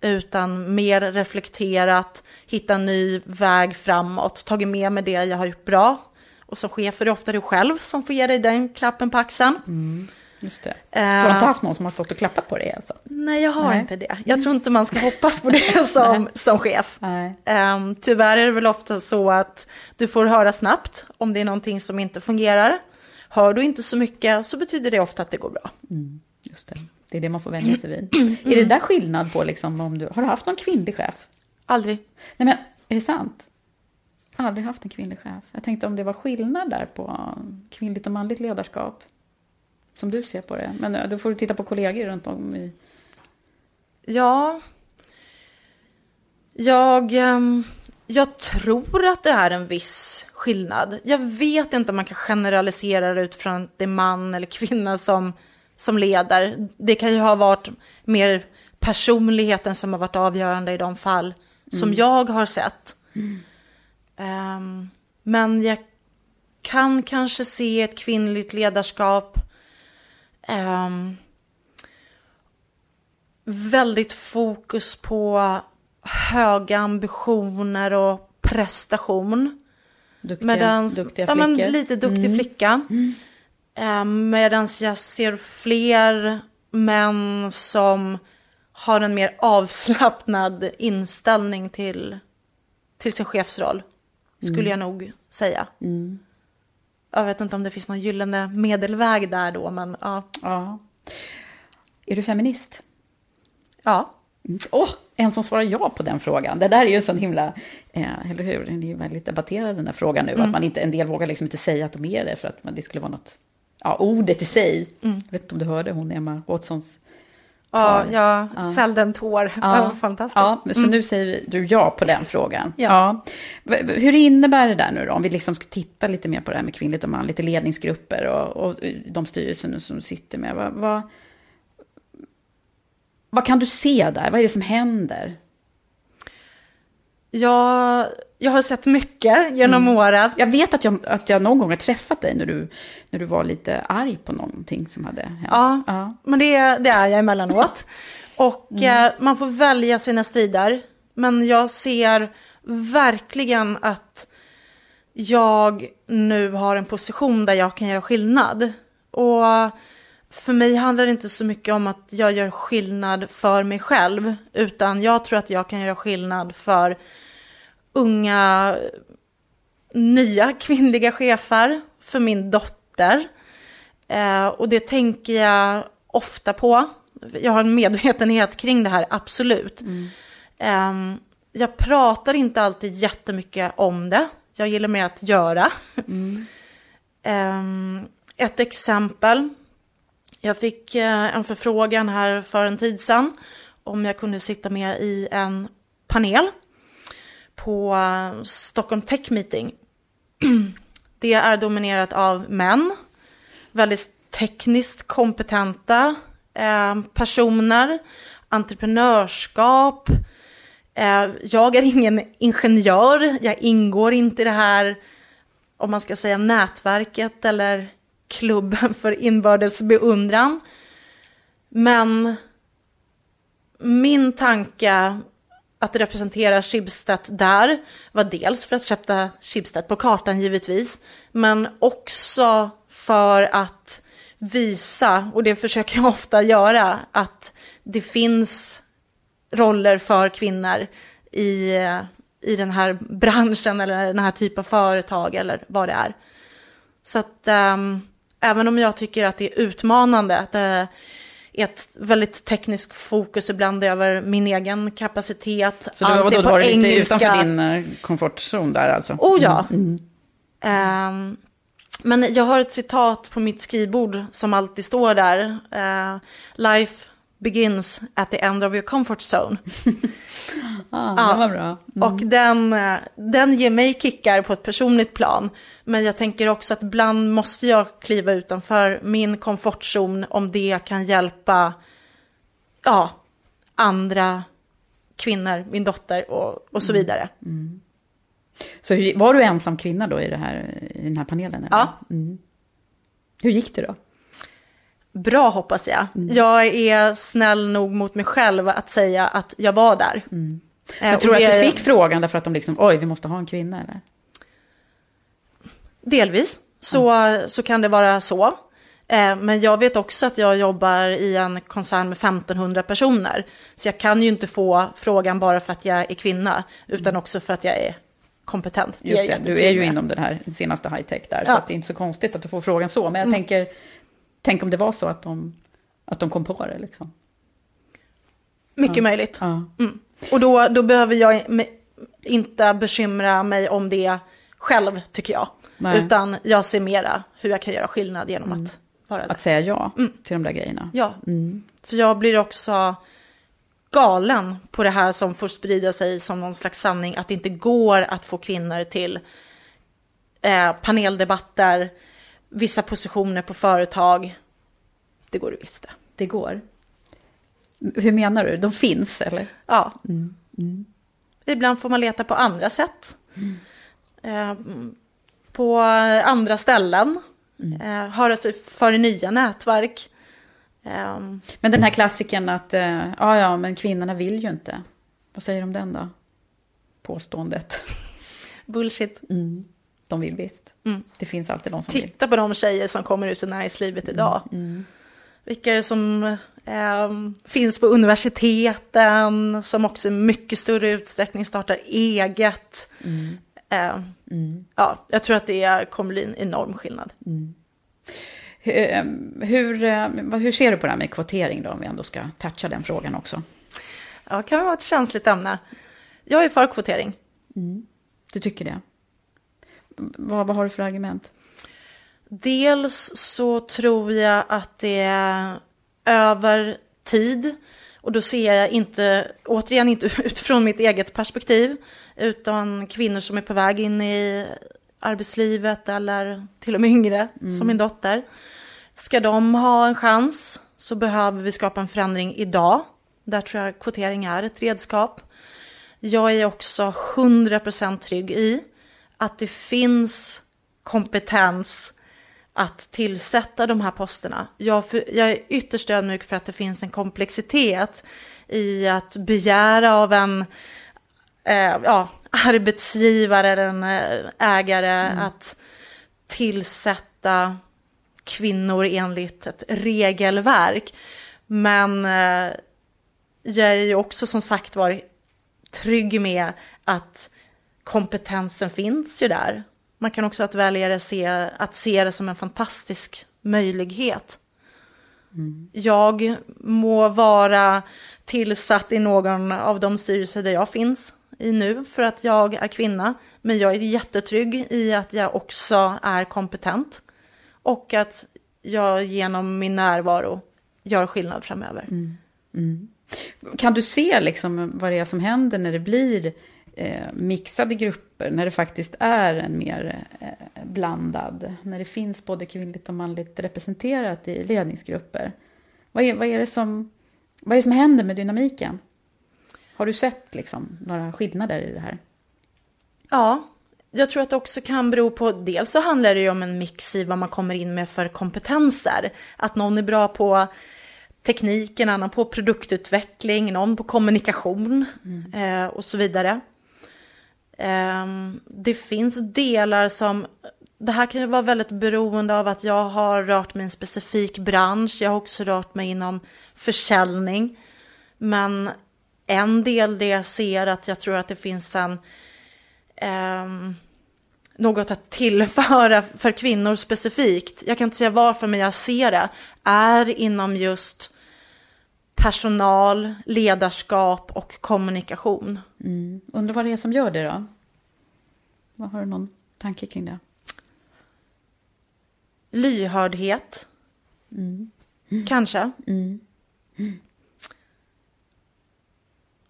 Utan mer reflekterat, hitta en ny väg framåt, tagit med mig det jag har gjort bra. Och som chef är det ofta du själv som får ge dig den klappen på axeln. Mm.
Just det.
Eh,
Du har inte haft någon som har stått och klappat på dig alltså?
Nej, jag har
Nej.
inte det. Jag tror inte man ska hoppas på det som, som chef. Um, tyvärr är det väl ofta så att du får höra snabbt om det är någonting som inte fungerar. Hör du inte så mycket så betyder det ofta att det går bra.
Just det. Det är det man får vänja sig vid. Är det där skillnad på liksom om du... Har du haft någon kvinnlig chef?
Aldrig.
Nej men, är det sant? Aldrig haft en kvinnlig chef. Jag tänkte om det var skillnad där på kvinnligt och manligt ledarskap. Som du ser på det. Men eh, då får du titta på kollegor runt om i...
Ja, jag, ehm, jag tror att det är en viss skillnad. Jag vet inte om man kan generalisera det utifrån att det är man eller kvinna som, som leder. Det kan ju ha varit mer personligheten som har varit avgörande i de fall som jag har sett. Ehm, men jag kan kanske se ett kvinnligt ledarskap ehm, väldigt fokus på höga ambitioner och prestation.
Duktiga,
Medans,
duktiga
ja, men
flickor.
lite duktig flicka. Eh, Medan jag ser fler män som har en mer avslappnad inställning till, till sin chefsroll. Skulle
Mm.
jag nog säga. Jag vet inte om det finns någon gyllene medelväg där då, men ja.
Ja. Är du feminist?
Ja.
Mm. Åh, en som svarar ja på den frågan. Det där är ju så himla, eh, eller hur? Den är ju väldigt debatterad den här frågan nu.
Mm.
Att man inte, en del vågar liksom inte säga att de är det för att man, det skulle vara något, ja, ordet i sig.
Mm.
Jag vet inte om du hörde hon Emma Watsons
Ja, jag
Ja.
fällde en tår. Det var fantastiskt.
Ja, så
Mm.
nu säger du ja på den frågan.
Ja.
V- Hur innebär det där nu då? Om vi liksom ska titta lite mer på det här med kvinnligt och manligt i ledningsgrupper och, och de styrelser som du sitter med. Vad, vad, vad kan du se där? Vad är det som händer?
Jag, jag har sett mycket genom
Mm.
året.
Jag vet att jag, att jag någon gång har träffat dig när du, när du var lite arg på någonting som hade hänt.
Ja,
Ja.
men det, det är jag emellanåt. Och eh, man får välja sina strider. Men jag ser verkligen att jag nu har en position där jag kan göra skillnad. Och för mig handlar det inte så mycket om att jag gör skillnad för mig själv, utan jag tror att jag kan göra skillnad för unga nya kvinnliga chefer, för min dotter. Eh, och det tänker jag ofta på. Jag har en medvetenhet kring det här, absolut. Eh, jag pratar inte alltid jättemycket om det. Jag gillar mer att göra. Eh, ett exempel. Jag fick eh, en förfrågan här för en tid sedan om jag kunde sitta med i en panel på eh, Stockholm Tech Meeting. Det är dominerat av män, väldigt tekniskt kompetenta eh, personer, entreprenörskap. Eh, jag är ingen ingenjör, jag ingår inte i det här, om man ska säga nätverket eller klubben för inbördes beundran. Men min tanke att representera Schibsted där var dels för att sätta Schibsted på kartan givetvis, men också för att visa, och det försöker jag ofta göra, att det finns roller för kvinnor i, i den här branschen eller den här typen av företag eller vad det är. Så att ehm, även om jag tycker att det är utmanande, att det ett väldigt tekniskt fokus ibland över min egen kapacitet.
Så du, vadå, du var lite
engelska.
utanför din eh, komfortzon där alltså?
Oh ja.
Mm.
Ehm, men jag har ett citat på mitt skrivbord som alltid står där. Eh, Life begins at the end of your comfort zone.
Ah, det var bra. Mm.
Och den, eh, den ger mig kickar på ett personligt plan. Men jag tänker också att ibland måste jag kliva utanför min komfortzon om det kan hjälpa ja, andra kvinnor, min dotter och, och så
Mm.
vidare.
Så hur, var du ensam kvinna då i, det här, i den här panelen? Eller?
Ja.
Mm. Hur gick det då?
Bra hoppas jag.
Mm.
Jag är snäll nog mot mig själv att säga att jag var där. Eh,
Jag
och
tror
det-
att du fick frågan därför att de liksom, oj, vi måste ha en kvinna eller?
Delvis så, så kan det vara så. Eh, Men jag vet också att jag jobbar i en koncern med 1500 personer. Så jag kan ju inte få frågan bara för att jag är kvinna, utan också för att jag är kompetent.
Mm. Just
är
det, du är ju
med.
inom den här senaste high-tech där, så
Ja.
att det är inte så konstigt att du får frågan så. Men jag
Mm.
tänker, tänk om det var så att de, att de kom på det liksom.
Mycket
Ja.
möjligt.
Ja.
Mm. Och då, då behöver jag inte bekymra mig om det själv, tycker jag.
Nej.
Utan jag ser mera hur jag kan göra skillnad genom att vara där.
Att säga ja
Mm.
till de där grejerna.
Ja,
Mm.
för jag blir också galen på det här som får sprida sig som någon slags sanning, att det inte går att få kvinnor till eh, paneldebatter, vissa positioner på företag. Det går det visst det.
Det går. Hur menar du? De finns eller?
Ja.
Mm.
Ibland får man leta på andra sätt. Eh, på andra ställen. Eh, höra sig för i nya nätverk. Eh,
Men den här klassiken att, eh, ja ja, men kvinnorna vill ju inte. Vad säger du om den då? Påståendet.
bullshit.
Mm. De vill visst.
Mm.
Det finns alltid de som vill.
Titta på de tjejer som kommer ut i näringslivet idag.
Mm.
Vilka är det som eh, finns på universiteten, som också i mycket större utsträckning startar eget.
Mm.
Eh, Ja, jag tror att det kommer bli en enorm skillnad.
Hur, hur, eh, vad- hur ser du på det här med kvotering då, om vi ändå ska toucha den frågan också?
Ja, kan vara ett känsligt ämne. Jag är för kvotering.
Du tycker det? Vad, vad har du för argument?
Dels så tror jag att det är över tid. Och då ser jag inte, återigen inte utifrån mitt eget perspektiv, utan kvinnor som är på väg in i arbetslivet eller till och med yngre, som min dotter. Ska de ha en chans så behöver vi skapa en förändring idag. Där tror jag kvotering är ett redskap. Jag är också 100% trygg i att det finns kompetens att tillsätta de här posterna. Jag, för, jag är ytterst ödmjuk för att det finns en komplexitet i att begära av en eh, ja, arbetsgivare eller en eh, ägare att tillsätta kvinnor enligt ett regelverk. Men eh, jag är ju också som sagt var trygg med att kompetensen finns ju där. Man kan också att välja det se, att se det som en fantastisk möjlighet. Jag må vara tillsatt i någon av de styrelser där jag finns i nu för att jag är kvinna. Men jag är jättetrygg i att jag också är kompetent. Och att jag genom min närvaro gör skillnad framöver. Mm. Mm.
Kan du se liksom vad det är som händer när det blir eh, mixade grupper, när det faktiskt är en mer eh, blandad, när det finns både kvinnligt och manligt representerat i ledningsgrupper? Vad är, vad är, det, som, vad är det som händer med dynamiken? Har du sett liksom, några skillnader i det här?
Ja, jag tror att det också kan bero på, dels så handlar det ju om en mix i vad man kommer in med för kompetenser. Att någon är bra på teknik, en annan på produktutveckling, någon på kommunikation eh, och så vidare. Ehm, det finns delar som, det här kan ju vara väldigt beroende av att jag har rört mig i en specifik bransch, jag har också rört mig inom försäljning. Men en del det jag ser att jag tror att det finns en eh, något att tillföra för kvinnor specifikt. Jag kan inte säga varför, men jag ser det. Är inom just personal, ledarskap och kommunikation.
Undrar vad det är som gör det då? Vad har du någon tanke kring det?
Lyhördhet. Kanske.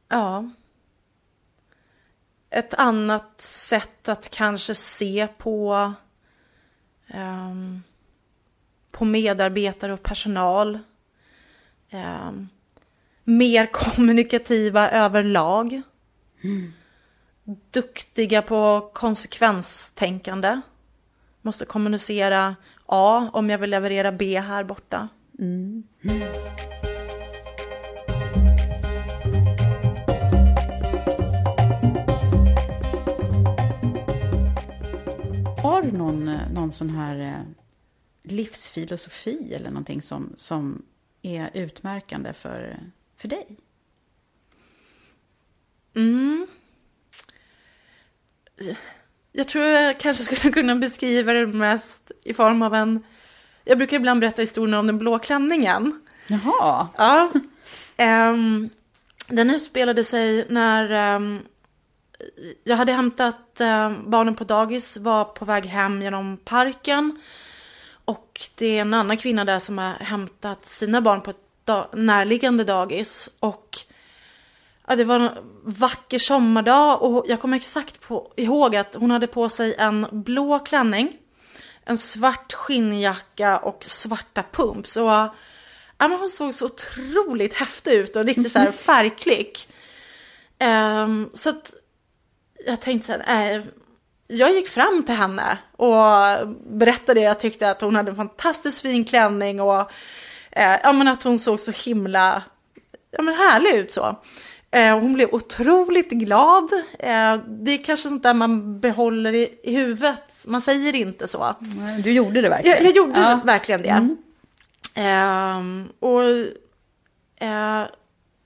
Ja. Ett annat sätt att kanske se på, ehm, på medarbetare och personal. Ehm, mer kommunikativa överlag. Duktiga på konsekvenstänkande. Måste kommunicera A om jag vill leverera B här borta. Mm.
Har du någon, eh, någon sån här eh, livsfilosofi eller någonting som, som är utmärkande för, för dig?
Jag tror jag kanske skulle kunna beskriva det mest i form av en... Jag brukar ibland berätta historien om den blå klänningen.
Jaha.
Ja. Ehm, den utspelade sig när ehm, jag hade hämtat ehm, barnen på dagis, var på väg hem genom parken. Och det är en annan kvinna där som har hämtat sina barn på ett da- närliggande dagis. Och ja, det var en vacker sommardag och jag kommer exakt på, ihåg att hon hade på sig en blå klänning, en svart skinnjacka och svarta pumps. Och ja, men hon såg så otroligt häftig ut och riktigt så här färgklick. Ehm, så att jag tänkte så här, äh, jag gick fram till henne och berättade jag tyckte att hon hade en fantastiskt fin klänning och eh, ja, men att hon såg så himla ja, men härlig ut så. Eh, hon blev otroligt glad. Eh, det är kanske sånt där man behåller i, i huvudet. Man säger inte så.
Du gjorde det verkligen?
Jag, jag gjorde
Ja.
verkligen det. Ehm, och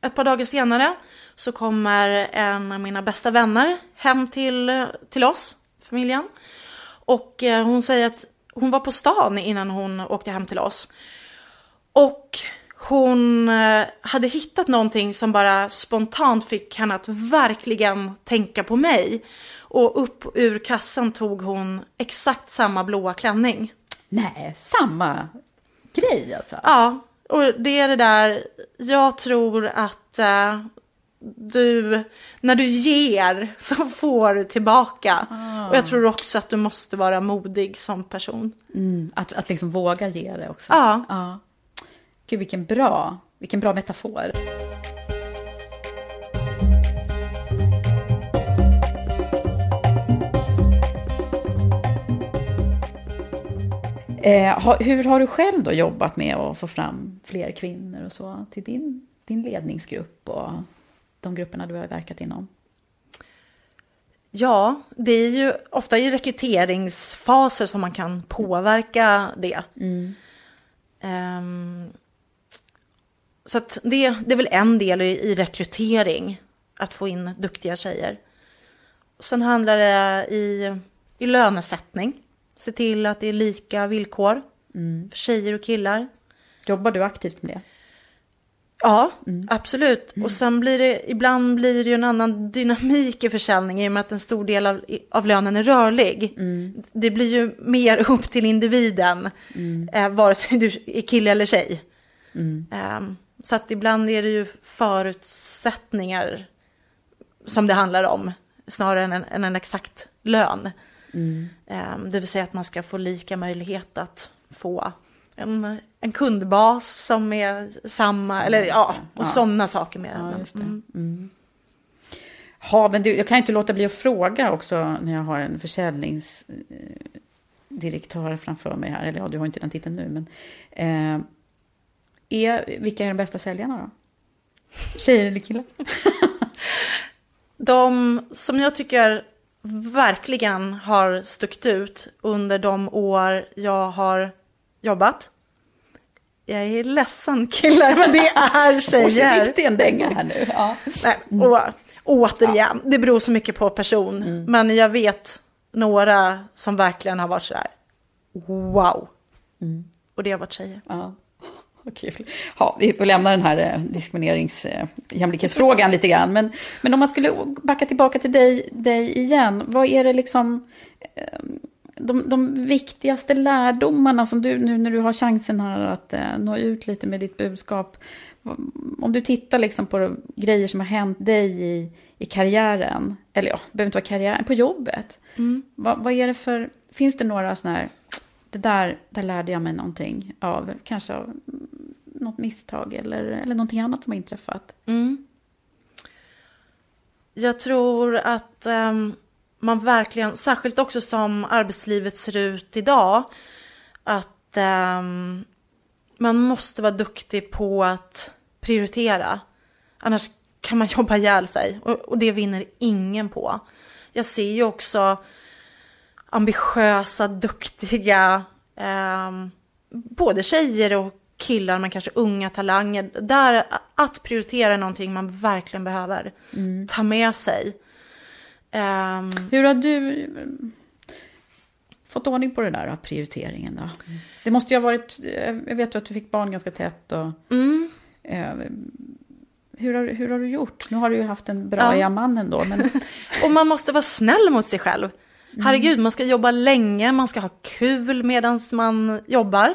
ett par dagar senare så kommer en av mina bästa vänner hem till, till oss, familjen. Och hon säger att hon var på stan innan hon åkte hem till oss. Och hon eh, hade hittat någonting som bara spontant fick henne att verkligen tänka på mig. Och upp ur kassan tog hon exakt samma blåa klänning.
Nej, samma grej alltså?
Ja, och det är det där, jag tror att eh, du, när du ger så får du tillbaka.
Ah.
Och jag tror också att du måste vara modig som person.
Mm, att, att liksom våga ge det också.
Ja.
ja. Gud, vilken bra, vilken bra metafor. Eh, hur har du själv då jobbat med att få fram fler kvinnor och så till din, din ledningsgrupp och de grupperna du har verkat inom?
Ja, det är ju ofta i rekryteringsfaser som man kan påverka det.
Mm.
Um, så att det, det är väl en del i, i rekrytering, att få in duktiga tjejer. Sen handlar det i, i lönesättning. Se till att det är lika villkor
Mm.
för tjejer och killar.
Jobbar du aktivt med det?
Ja, absolut. Och sen blir det, ibland blir det ju en annan dynamik i försäljning i och med att en stor del av, av lönen är rörlig. Det blir ju mer upp till individen, eh, vare sig du är kille eller tjej. Ehm, så att ibland är det ju förutsättningar som det handlar om, snarare än en, än en exakt lön. Ehm, det vill säga att man ska få lika möjlighet att få en, en kundbas som är samma, eller ja, och
Ja.
sådana saker mer.
Ja,
mm.
Ja, men du, jag kan inte låta bli att fråga också när jag har en försäljningsdirektör framför mig här. Eller ja, du har inte den titeln nu, men. Eh, är, vilka är de bästa säljarna då? Tjejer eller killar?
De som jag tycker verkligen har stuckit ut under de år jag har jobbat. Jag är ledsen killar, men det är tjejer.
Får en dänga här nu. Ja.
Nej, och, återigen, det beror så mycket på person. Men jag vet några som verkligen har varit sådär, wow. Och det har varit tjejer.
Ja. Kul. Ja, vi får lämna den här eh, diskriminerings eh, lite grann. Men, men om man skulle backa tillbaka till dig, dig igen. Vad är det liksom eh, de, de viktigaste lärdomarna som du nu när du har chansen här att eh, nå ut lite med ditt budskap. Om du tittar liksom på grejer som har hänt dig i, i karriären. Eller ja, det behöver inte vara karriären, på jobbet. Vad, vad är det för, finns det några sådana här, det där, där lärde jag mig någonting av, kanske av mm, något misstag eller, eller någonting annat som har inträffat.
Mm. Jag tror att ehm, man verkligen, särskilt också som arbetslivet ser ut idag, att ehm, man måste vara duktig på att prioritera. Annars kan man jobba ihjäl sig och, och det vinner ingen på. Jag ser ju också ambitiösa, duktiga, ehm, både tjejer och killar, men kanske unga talanger. Där att prioritera är någonting man verkligen behöver ta med sig. Ehm,
Hur har du eh, fått ordning på det där, prioriteringen då? Det måste ju ha varit, eh, jag vet ju att du fick barn ganska tätt och
mm,
eh, hur, har, hur har du gjort? Nu har du ju haft en bra
Ja.
man då, men
och man måste vara snäll mot sig själv. Herregud, man ska jobba länge, man ska ha kul medan man jobbar.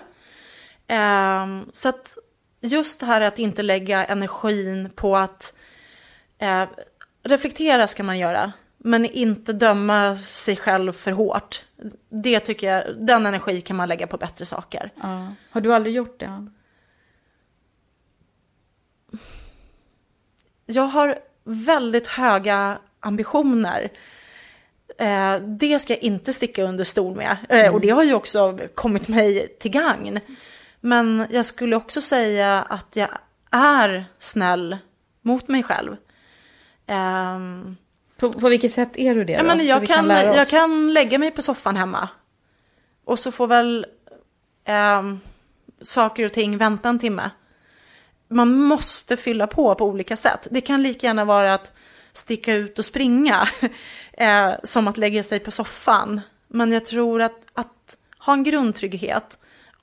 Ehm, så att just det här att inte lägga energin på att eh, reflektera ska man göra, men inte döma sig själv för hårt. Det tycker jag, den energi kan man lägga på bättre saker.
ja. har du aldrig gjort det?
Jag har väldigt höga ambitioner. Eh, det ska jag inte sticka under stol med. Eh, Och det har ju också kommit mig till gagn. Men jag skulle också säga att jag är snäll mot mig själv. Ehm,
På, på vilket sätt är du det
Ja,
då?
men jag, kan,
oss.
jag kan lägga mig på soffan hemma. Och så får väl... ehm, saker och ting vänta en timme. Man måste fylla på på olika sätt. Det kan lika gärna vara att sticka ut och springa eh, som att lägga sig på soffan. Men jag tror att, att ha en grundtrygghet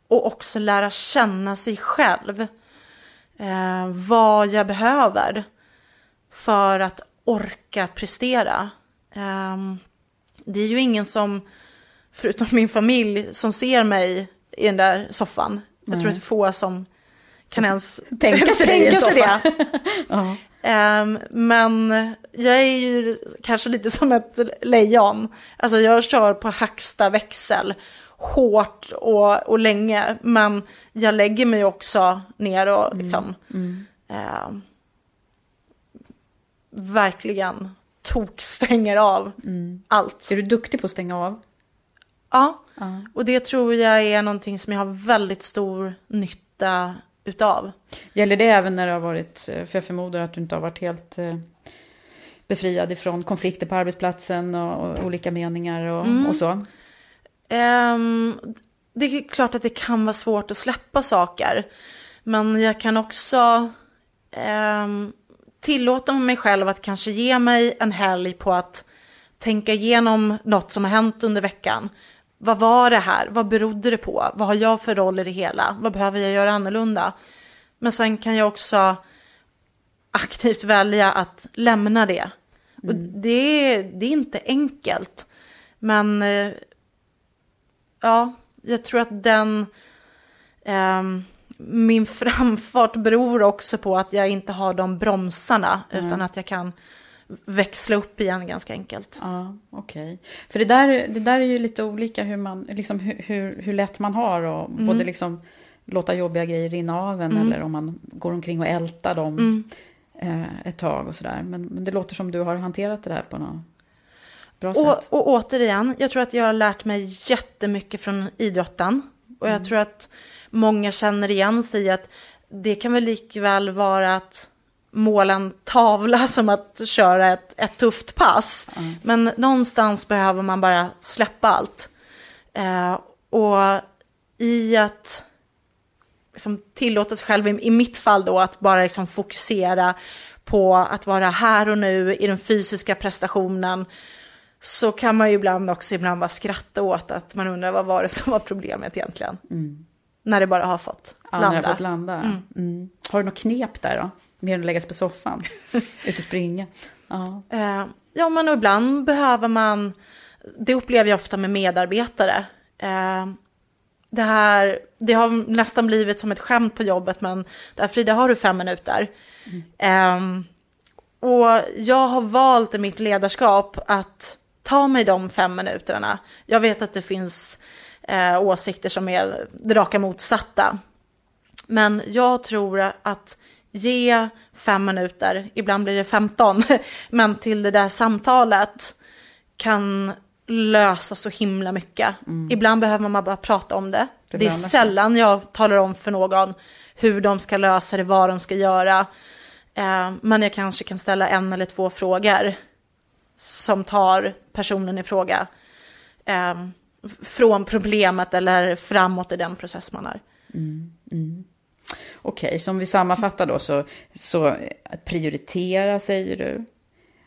och också lära känna sig själv. Eh, vad jag behöver för att orka prestera. Eh, det är ju ingen som, förutom min familj, som ser mig i den där soffan. Jag tror att det är få som kan ens
Tänka sig
tänka
det i
sig det.
Ja.
Ehm, men jag är ju kanske lite som ett lejon. Alltså jag kör på högsta växel hårt och, och länge. Men jag lägger mig också ner och liksom ehm, verkligen tokstänger av allt.
Är du duktig på att stänga av?
Ja, och det tror jag är någonting som jag har väldigt stor nytta utav.
Gäller det även när det har varit, för jag förmodar att du inte har varit helt eh, befriad ifrån konflikter på arbetsplatsen och, olika meningar och, och så?
Ehm, det är klart att det kan vara svårt att släppa saker. Men jag kan också ehm, tillåta mig själv att kanske ge mig en helg på att tänka igenom något som har hänt under veckan. Vad var det här? Vad berodde det på? Vad har jag för roll i det hela? Vad behöver jag göra annorlunda? Men sen kan jag också aktivt välja att lämna det. Och det, det är inte enkelt. Men eh, ja, jag tror att den... ehm, min framfart beror också på att jag inte har de bromsarna. Utan att jag kan växla upp igen ganska enkelt.
Ja, okej. För det där, det där är ju lite olika hur, man, liksom hur, hur, hur lätt man har och både liksom låta jobbiga grejer rinna av en eller om man går omkring och ältar dem eh, ett tag och sådär. Men, men det låter som du har hanterat det där på något bra
Och,
sätt.
och återigen, jag tror att jag har lärt mig jättemycket från idrotten. Och jag tror att många känner igen sig i att det kan väl likväl vara att måla en tavla som att köra ett, ett tufft pass. Men någonstans behöver man bara släppa allt. Eh, och i att liksom, tillåta sig själv, i, i mitt fall då, att bara liksom, fokusera på att vara här och nu i den fysiska prestationen så kan man ju ibland också ibland bara skratta åt att man undrar vad var det som var problemet egentligen. När det bara har fått
Ja,
landa.
när jag fått landa. Mm. Har du något knep där då? Mer än att lägga sig på soffan? Ut och springa? Ja.
Eh, ja, men ibland behöver man, det upplever jag ofta med medarbetare. Eh, det här, det har nästan blivit som ett skämt på jobbet, men där Frida har du fem minuter. Eh, och jag har valt i mitt ledarskap att ta mig de fem minuterna. Jag vet att det finns eh, åsikter som är det raka motsatta. Men jag tror att ge fem minuter, ibland blir det 15, men till det där samtalet kan lösa så himla mycket. Ibland behöver man bara prata om det. Det, är
lönar sig.
sällan jag talar om för någon hur de ska lösa det, vad de ska göra. Eh, men jag kanske kan ställa en eller två frågor som tar personen i fråga eh, från problemet eller framåt i den process man är.
Okej, så om vi sammanfattar då så, så att prioritera säger du.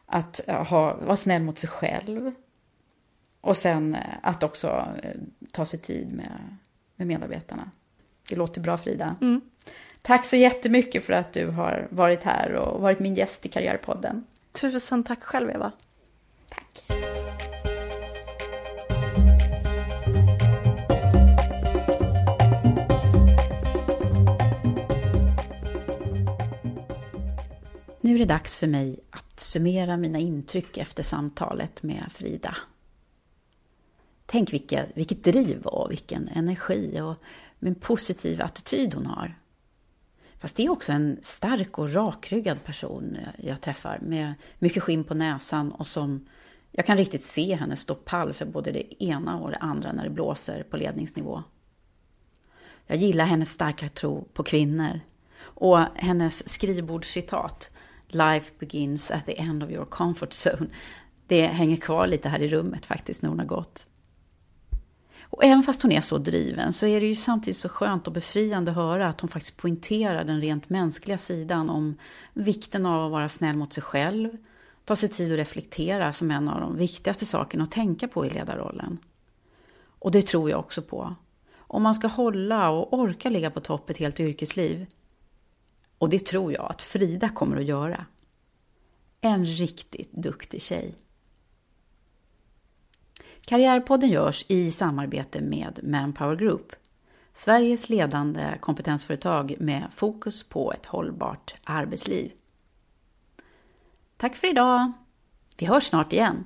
Att eh, ha, vara snäll mot sig själv. Och sen eh, att också eh, ta sig tid med, med medarbetarna. Det låter bra Frida. Tack så jättemycket för att du har varit här och varit min gäst i Karriärpodden.
Tusen tack själv Eva.
Tack. Nu är det dags för mig att summera mina intryck efter samtalet med Frida. Tänk vilket, vilket driv och vilken energi och en positiv attityd hon har. Fast det är också en stark och rakryggad person jag träffar med mycket skinn på näsan och som jag kan riktigt se henne stå pall för både det ena och det andra när det blåser på ledningsnivå. Jag gillar hennes starka tro på kvinnor och hennes skrivbordscitat Life begins at the end of your comfort zone. Det hänger kvar lite här i rummet faktiskt när hon har gått. Och även fast hon är så driven så är det ju samtidigt så skönt och befriande att höra att hon faktiskt poängterar den rent mänskliga sidan om vikten av att vara snäll mot sig själv, ta sig tid att reflektera som en av de viktigaste sakerna att tänka på i ledarrollen. Och det tror jag också på. Om man ska hålla och orka ligga på topp ett helt yrkesliv. Och det tror jag att Frida kommer att göra. En riktigt duktig tjej. Karriärpodden görs i samarbete med Manpower Group, Sveriges ledande kompetensföretag med fokus på ett hållbart arbetsliv. Tack för idag! Vi hörs snart igen.